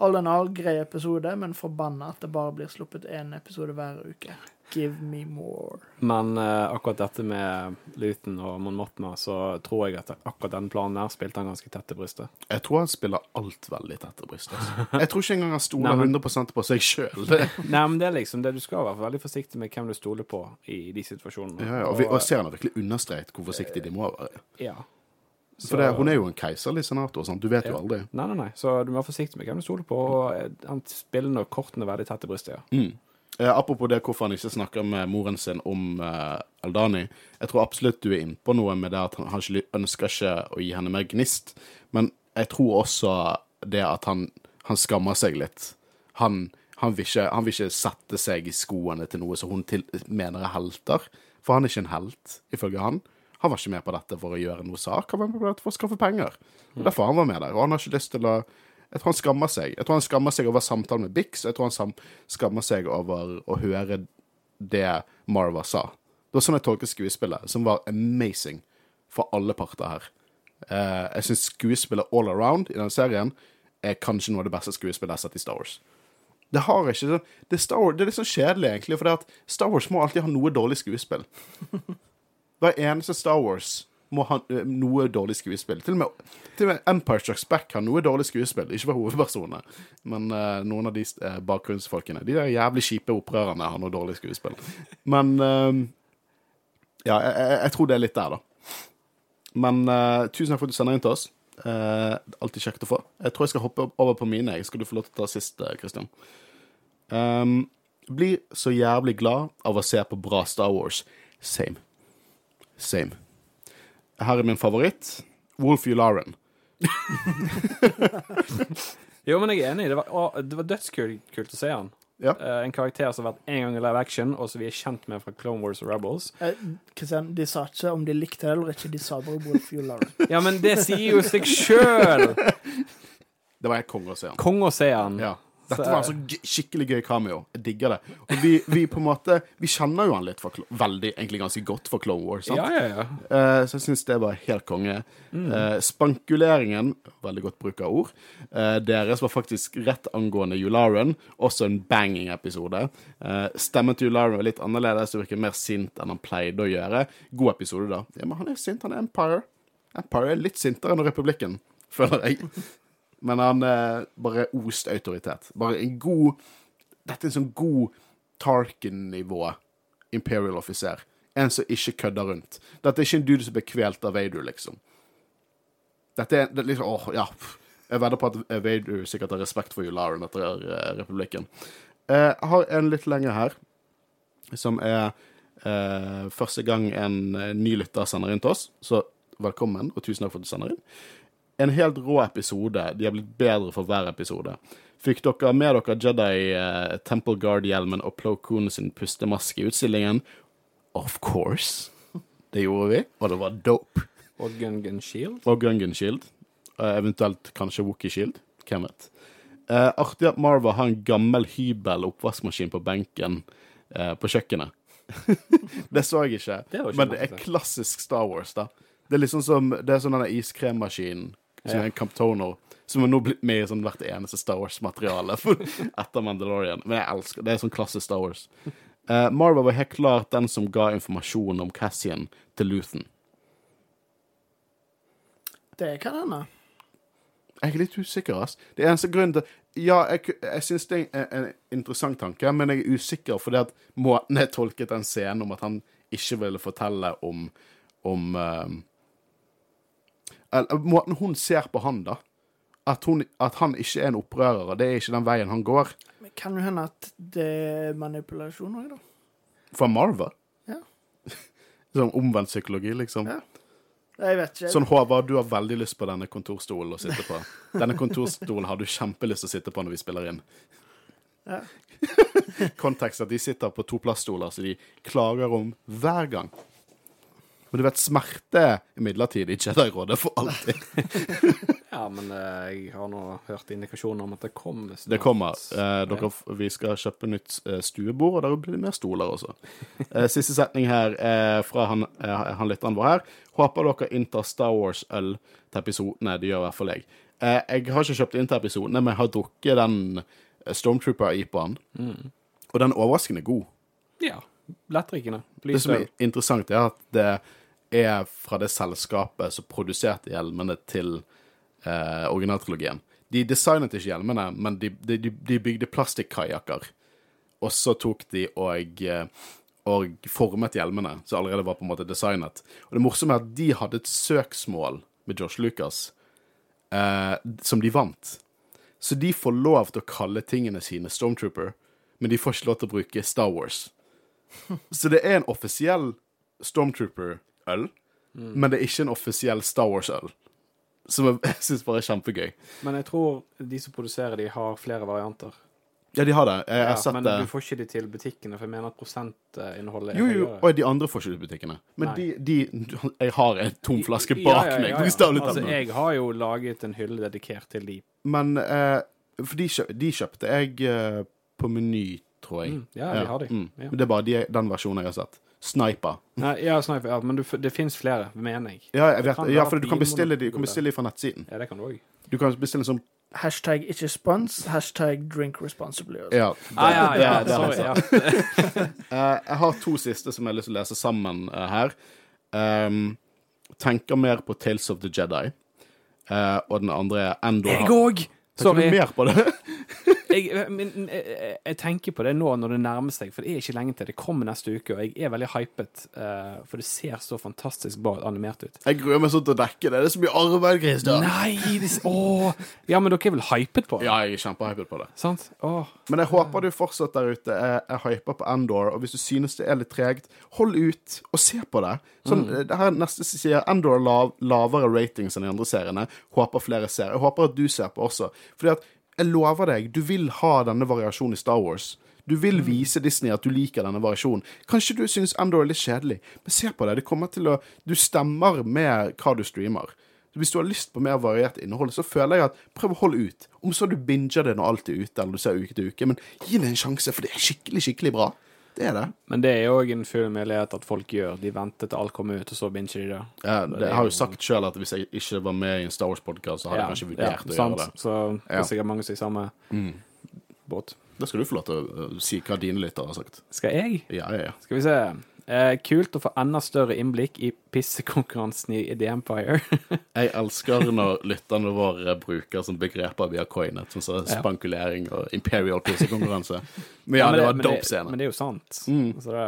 All in all grei episode, men forbanna at det bare blir sluppet én episode hver uke. Give me more. Men eh, akkurat dette med Luton og Mon Mothma, så tror jeg at akkurat den planen der spilte han ganske tett til brystet. Jeg tror han spiller alt veldig tett til brystet. Altså. Jeg tror ikke engang han stoler Nei, men- 100 på seg sjøl. Nei, men det er liksom det du skal være veldig forsiktig med hvem du stoler på i de situasjonene. Ja, ja, og, vi, og serien har virkelig understreket hvor forsiktig de må være. ja. For det, hun er jo en keiserlig senator, sant? du vet jo aldri. Nei, nei, nei. Så du må være forsiktig med hvem du stoler på. Og eh, han spiller nok kortene veldig tett til brystet, ja. Mm. Eh, apropos det hvorfor han ikke snakker med moren sin om eh, Aldani. Jeg tror absolutt du er inne på noe med det at han, han ønsker ikke å gi henne mer gnist. Men jeg tror også det at han, han skammer seg litt. Han, han, vil ikke, han vil ikke sette seg i skoene til noe som hun til, mener er helter. For han er ikke en helt, ifølge han. Han var ikke med på dette for å gjøre noe sak, han var med på dette for å skaffe penger. Og Derfor han var med der. Og han har ikke lyst til å Jeg tror han skammer seg. Jeg tror han skammer seg over samtalen med Bix, og jeg tror han skammer seg over å høre det Marva sa. Det var sånn jeg tolket skuespillet, som var amazing for alle parter her. Eh, jeg syns skuespillet all around i denne serien er kanskje noe av det beste skuespillet jeg har sett i Star Wars. Det har ikke så- Det er, det er litt sånn kjedelig, egentlig, for Star Wars må alltid ha noe dårlig skuespill. Hver eneste Star Wars må ha eh, noe dårlig skuespill. Til og, med, til og med Empire Strikes Back har noe dårlig skuespill. Ikke for hovedpersonene, men uh, noen av de uh, bakgrunnsfolkene. De der jævlig kjipe opprørerne har noe dårlig skuespill. Men uh, Ja, jeg, jeg, tror det er litt der, da. Men tusen takk for at du sender inn til oss. Alltid kjekt å få. Jeg tror jeg skal hoppe over på mine. Jeg skal du få lov til å ta sist, Kristian? Um, blir så jævlig glad av å se på bra Star Wars. Same. Same. Her er min favoritt. Wolf Lauren. Jo, men jeg er enig. Det var, å, det var dødskult kult å se han. Ja. Uh, en karakter som har vært en gang i live action, og som vi er kjent med fra Clone Wars og Rebels. Eh, Kristian, de sa ikke om de likte det eller ikke, de sa bare Wolf You Lauren. Ja, men det sier jo seg sjøl! Det var helt konge å se han. Konge å se han. Ja. Dette var altså skikkelig gøy cameo. Jeg digger det. Og vi, vi på en måte Vi kjenner jo han litt for, veldig, egentlig ganske godt for Clone Wars. Sant? Ja, ja, ja. Eh, så jeg syns det var helt konge. Eh, spankuleringen, veldig godt bruk av ord, eh, deres var faktisk rett angående Yularen. Også en banging-episode. Eh, stemmen til Yularen var litt annerledes, det virker mer sint enn han pleide å gjøre. God episode, da. Ja, men han er sint, han er Empire. Empire er litt sintere enn Republikken, føler jeg. Men han eh, bare ost autoritet. Bare en god Dette er en sånn god Tarkin-nivå Imperial offiser. En som ikke kødder rundt. Dette er ikke en dude som blir kvelt av Vader, liksom. Dette er, det liksom Åh, ja. Jeg vedder på at Vader sikkert har respekt for Yularen etter eh, republikken. Eh, Jeg har en litt lenger her, som er eh, første gang en ny lytter sender inn til oss. Så velkommen, og tusen takk for at du sender inn. En helt rå episode. De har blitt bedre for hver episode. Fikk dere med dere Jedi uh, Temple Guard-hjelmen og Plo Koon sin pustemaske i utstillingen? Of course. Det gjorde vi, og det var dope. Og Gun Gun Shield. Og Gungan Shield. Uh, eventuelt kanskje Wookie Shield. Hvem vet. Uh, artig at Marva har en gammel hybel oppvaskmaskin på benken eh, på kjøkkenet. det så jeg ikke, Det ikke men det er klassisk Star Wars, da. Det er liksom som Det er sånn denne iskremmaskinen som er en Camptoner, som har nå blitt med i sånn hvert eneste Star Wars-materiale etter Mandalorian. Men jeg elsker det. er sånn klassisk Star Wars. Uh, Marva var helt klart den som ga informasjon om Cassian til Luthen. Det kan hende. Jeg er litt usikker, ass. Det er eneste grunnen til Ja, jeg, jeg syns det er en, en interessant tanke, men jeg er usikker fordi at måten jeg tolket den scenen om at han ikke ville fortelle om om eh, eller, Måten hun ser på han, da. At, hun, at han ikke er en opprører, det er ikke den veien han går. Men kan jo hende at det er manipulasjon òg, da. Fra Marva. Ja. Sånn omvendt psykologi, liksom. Ja. Jeg vet ikke. Sånn, Håvard, du har veldig lyst på denne kontorstolen å sitte på. Denne kontorstolen har du kjempelyst til å sitte på når vi spiller inn. Ja. Kontekst at de sitter på to plaststoler så de klager om hver gang. Men du vet, smerte er midlertidig. Jedi-rådet for alltid. Ja, men eh, jeg har nå hørt indikasjoner om at det kommer snart. Det kommer. Eh, dere, vi skal kjøpe nytt eh, stuebord, og der blir det mer stoler også. Eh, siste setning her er fra han, han lytteren vår her. Håper dere inntar Star Wars-øl til episodene. Det gjør i hvert fall jeg. Eh, jeg har ikke kjøpt inn til episodene, men jeg har drukket den Stormtrooper-IPA-en. Og den er overraskende god. Ja. Lettdrikkende. Det som er interessant, er at det er fra det selskapet som produserte hjelmene til eh, originaltrilogien. De designet ikke hjelmene, men de, de, de- de bygde plastikkajakker. Og så tok de og, eh, og formet hjelmene, som allerede var på en måte designet. Og det morsomme er at de hadde et søksmål med Josh Lucas eh, som de vant. Så de får lov til å kalle tingene sine Stormtrooper, men de får ikke lov til å bruke Star Wars. Så det er en offisiell Stormtrooper-øl, men det er ikke en offisiell Star Wars-øl. Som jeg- jeg syns bare er kjempegøy. Men jeg tror de som produserer de, har flere varianter. Ja, de har det. Jeg har Ja, sett men du får ikke de til butikkene, for jeg mener at prosentinnholdet er Jo, jo, høyere. og de andre får ikke de til butikkene. Men de, de Jeg har en tom flaske bak ja, ja, meg. bokstavelig Altså, jeg har jo laget en hylle dedikert til de. Men eh, For de, kjøp, de kjøpte jeg eh, på Meny, tror jeg. Mm, ja, de har de. Mm. Men det er bare de, den versjonen jeg har sett. Sniper. Nei, ja, sniper, ja, men du, det fins flere, mener jeg. Ja, jeg vet, ja for du kan bestille de, du kan bestille de fra nettsiden. Ja, det kan du òg. Du kan bestille som Hashtag ikke spons, hashtag drink responsibly. også. Ja. Ah, ja, ja, det- det sorry. Ja. Eh, jeg har to siste som jeg har lyst til å lese sammen uh, her. Um, tenker mer på Tales of the Jedi. uh, og den andre er Endor. Jeg òg! Sorry. mer på det? jeg, men, jeg, jeg tenker på det nå når det nærmer seg, for det er ikke lenge til. Det kommer neste uke, og jeg er veldig hypet, Uh, for det ser så fantastisk bra animert ut. Jeg gruer meg sånn til å dekke det. Det er så mye arbeid, Christer. Nei! Det, åh. Ja, men dere er vel hypet på det? Ja, jeg er kjempehypet på det. Sant? Åh. Men jeg håper du fortsatt der ute er, er hypa på Endor, og hvis du synes det er litt tregt, hold ut og se på det. Sånn, det her er neste sier Endor lav, lavere ratings enn de andre seriene. Håper flere ser. Jeg håper at du ser på også. Fordi at jeg lover deg, du vil ha denne variasjonen i Star Wars. Du vil vise Disney at du liker denne variasjonen. Kanskje du syns Endor er litt kjedelig, men se på det. Det kommer til å Du stemmer med hva du streamer. Hvis du har lyst på mer variert innhold, så føler jeg at prøv å holde ut. Om så du binger det når alt er ute, eller du ser uke til uke, men gi det en sjanse, for det er skikkelig, skikkelig bra. Det er det. Men det er jo òg en full mulighet at folk gjør. De venter til alt kommer ut, og så binger de det. Ja, det, jeg har jo sagt sjøl at hvis jeg ikke var med i en Star Wars-podkast, så hadde jeg kanskje vurdert å sant. gjøre det. Så det Mm. er sikkert mange som er i samme båt. Da skal du få lov til å uh, si hva dine lyttere har sagt. Skal jeg? Ja, ja, ja. Skal vi se. Eh, kult å få enda større innblikk i pissekonkurransen i The Empire. Jeg elsker når lytterne våre bruker sånne begreper vi har coinet, som spankulering og imperial pissekonkurranse. Men ja, men det var men dope scene. Men det er jo sant. Mm. Så det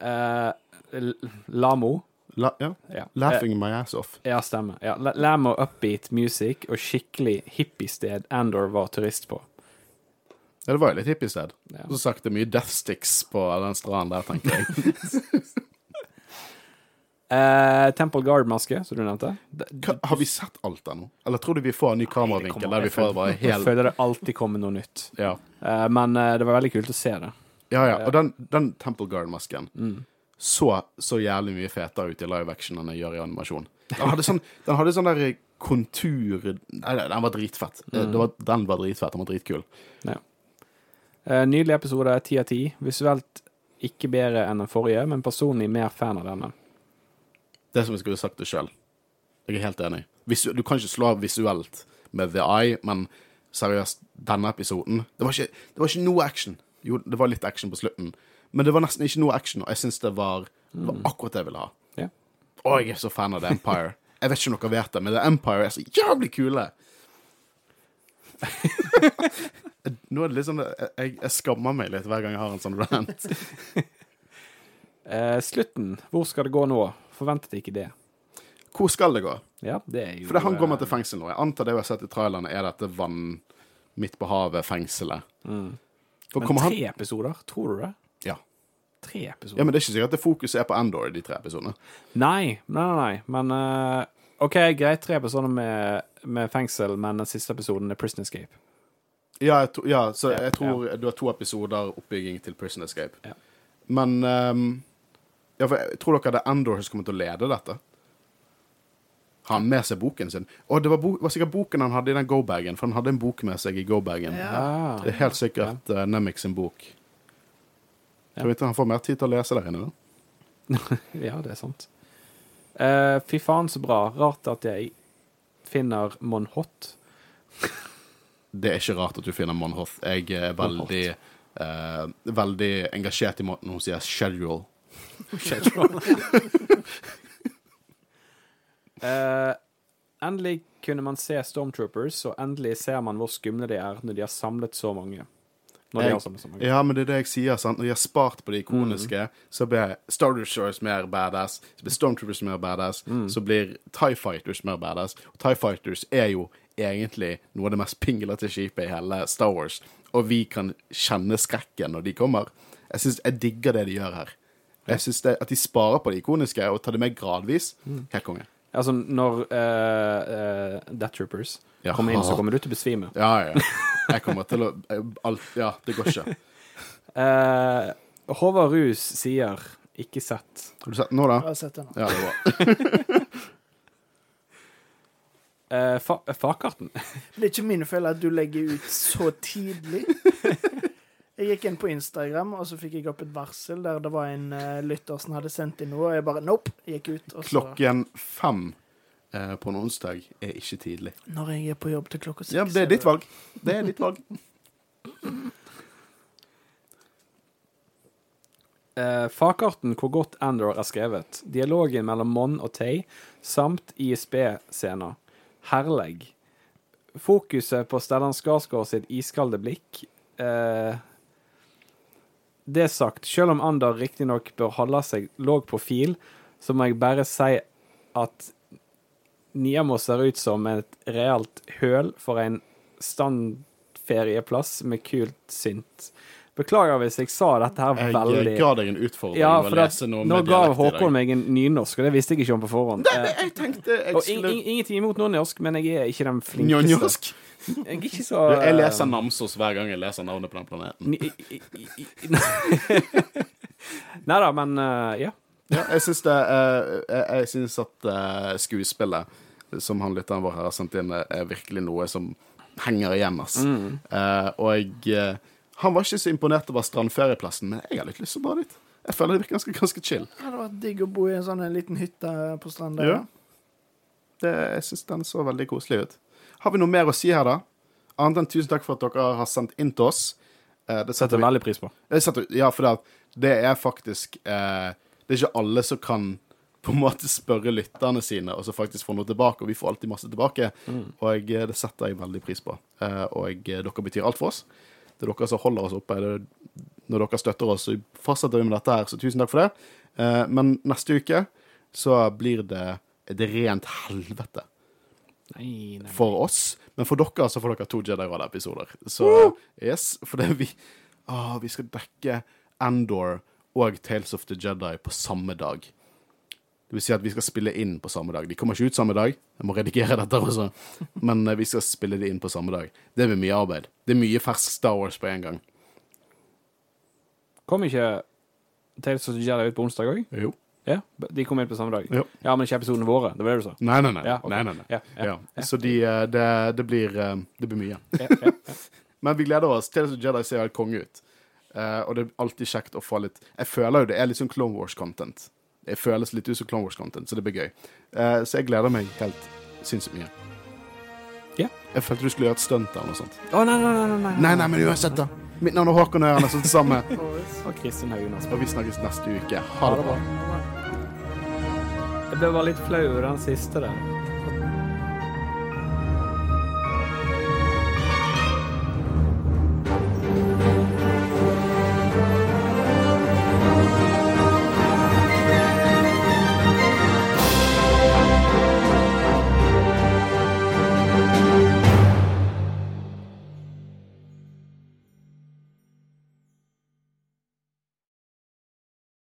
eh, Lamo. La, ja. Ja. Laughing my ass off. Ja, stemmer. Ja, La- Lamo upbeat music og skikkelig hippiested Andor var turist på. Ja, det var jo litt hippiested. Ja. Så sagt det er mye death sticks på den stranden der, tenker jeg. Eh, Temple Guard-maske, som du nevnte. Hva, har vi sett alt ennå? Eller tror du vi får en ny kameravinkel der vi jeg får bare Jeg føler det alltid kommer noe nytt. Ja, Eh, men eh, det var veldig kult å se det. ja. ja. Og den, den Temple Guard-masken Mm. så så jævlig mye fetere ut i live action enn den gjør i animasjon. Den hadde sånn, den hadde sånn der kontur Nei, den var dritfett. Mm. Det var, den var dritfett. Den var dritkul. Ja. Eh, nydelig episode, ti av ti. Visuelt ikke bedre enn den forrige, men personlig mer fan av denne. Det er som jeg skulle sagt det sjøl. Jeg er helt enig. Du kan ikke slå visuelt med The Eye, men seriøst, denne episoden Det var ikke, det var ikke noe action. Jo, det var litt action på slutten, men det var nesten ikke noe action, og jeg syns det var, det var akkurat det jeg ville ha. Å, jeg er så fan av The Empire. Jeg vet ikke om dere vet det, men The Empire er så jævlig kule. Nå er det litt sånn jeg, jeg skammer meg litt hver gang jeg har en sånn rant. Eh, slutten. Hvor skal det gå nå? Forventet ikke det. Hvor skal det gå? Ja, det er jo For det han kommer eh, til fengsel nå. Jeg antar det vi har sett i trailerne, er dette vann midt på havet-fengselet. Mm. Men tre han episoder? Tror du det? ja. Tre episoder? ja, men det er ikke sikkert at det fokuset er på Endor i de tre episodene. Nei, nei. nei. Men uh, OK, greit, tre episoder med, med fengsel, men den siste episoden er Prison Escape. Ja, jeg, tro- ja så Ja, jeg tror du har to episoder oppbygging til Prison Escape. Ja. Men um, ja, for jeg tror dere det er Endor som kommer til å lede dette? Har han med seg boken sin? Og det var, bo var sikkert boken han hadde i den go-bagen, for han hadde en bok med seg i go-bagen. Ja. Det er helt sikkert uh, Nemik sin bok. Tror ikke han får mer tid til å lese der inne, da? ja, det er sant. Uh, fy faen, så bra. Rart at jeg finner Mon Hot. Det er ikke rart at du finner Monhoth. Jeg er veldig eh, Veldig engasjert i måten hun sier 'schedule'. Eh, endelig kunne man se Stormtroopers, og endelig ser man hvor skumle de er når de har samlet så mange. Når de Jeg- har samlet så mange. Ja, men det er det jeg sier. sant? Når de har spart på de ikoniske, så blir Star Destroyers mer badass, så blir Stormtroopers mer badass, så blir TIE Fighters mer badass. Og TIE Fighters er jo egentlig noe av det mest pinglete skipet i hele Star Wars. Og vi kan kjenne skrekken når de kommer. Jeg synes, jeg digger det de gjør her. Jeg synes det, At de sparer på det ikoniske og tar det med gradvis. Helt konge. Altså, når uh, uh, Death Troopers Ja. kommer inn, så kommer du til å besvime. Ja, ja. Jeg kommer til å alt, Ja, det går ikke. uh, Håvard Rus sier 'ikke sett'. Har du sett den nå, da? Jeg har sett den. Ja, det er bra. Uh, fa Fakarten. Det er ikke min feil at du legger ut så tidlig. Jeg gikk inn på Instagram, og så fikk jeg opp et varsel der det var en uh, lytter som hadde sendt inn noe, og jeg bare nope, gikk ut. Og så, Klokken fem uh, på en onsdag er ikke tidlig. når jeg er på jobb til klokka seks Ja, det er ditt valg. Det er ditt valg. Uh, Fakarten hvor godt Andor er skrevet. Dialogen mellom Mon og Tay, samt ISB-scener. Herleg. fokuset på Stellan Skarsgård sitt iskalde blikk eh, Det sagt, selv om Ander riktignok bør holde seg låg profil, så må jeg bare si at Niamo ser ut som et realt høl for en standferieplass med kult synt. Beklager hvis jeg sa dette her Jeg veldig ga deg en utfordring Ja, for at, nå med ga. Håkon meg en nynorsk, og det visste jeg ikke om på forhånd. Eh, Jeg tenkte jeg og in, skulle in, ingenting imot nynorsk, men jeg er ikke den flinkeste. Nynorsk? Jeg er ikke så Jeg leser Namsos hver gang jeg leser navnet på den planeten. Nei da, men eh, ja. Ja, jeg syns det eh, Jeg, jeg syns at eh, skuespillet som han lytteren vår har sendt inn, er virkelig noe som henger igjen, ass. Eh, og jeg eh, Han var ikke så imponert over strandferieplassen, men jeg har litt lyst til å dra dit. Jeg føler det virker ganske, ganske chill. Det hadde vært digg å bo i en sånn en liten hytte på stranda. Ja. Det, jeg syns den så veldig koselig ut. Har vi noe mer å si her, da? Annet enn tusen takk for at dere har sendt inn til oss. Eh, det Setter vi veldig pris på. Setter, ja, for det, det er faktisk eh, Det er ikke alle som kan på en måte spørre lytterne sine og så faktisk få noe tilbake, og vi får alltid masse tilbake. Og jeg, eh, det setter jeg veldig pris på. Eh, og jeg, eh, dere betyr alt for oss. Det er dere som holder oss oppe. Når dere støtter oss, så fortsetter vi med dette her, så tusen takk for det. Eh, men neste uke så blir det et rent helvete Nei, nei. for oss. Men for dere så får dere to Jedi Rad-episoder. Så yes, for det vi å, Vi skal dekke Andor og Tales of the Jedi på samme dag. Det vil si at vi skal spille inn på samme dag. De kommer ikke ut samme dag. Jeg må redigere dette også. Men eh, vi skal spille det inn på samme dag. Det blir mye arbeid. Det er mye fersk Star Wars på en gang. Kom ikke Tales of Jedi ut på onsdag òg? Jo. Ja, de kom ut på samme dag. Jo. Ja, men ikke episodene våre. Det var det du sa. Nei, nei, nei. Ja, okay. nei, nei, nei. Ja, ja. Så de, eh, det, det, blir, eh, det blir mye. Men vi gleder oss. Tales of Jedi ser helt konge ut. Og det er alltid kjekt å få litt Jeg føler jo det er litt sånn Clone Wars-content. Det føles litt ut som Clone Wars-content, så det blir gøy. Uh, så jeg gleder meg helt sinnssykt mye. Ja. Jeg følte du skulle gjøre et stunt eller noe sånt. Å, nei, nei, nei, nei, nei. Nei, nei, men uansett, da. Mitt navn er Håkon Øren, det samme. Og Kristin Haugen. Altså. Og vi snakkes neste uke. Ha det bra. Jeg ble bare litt flau over den siste der.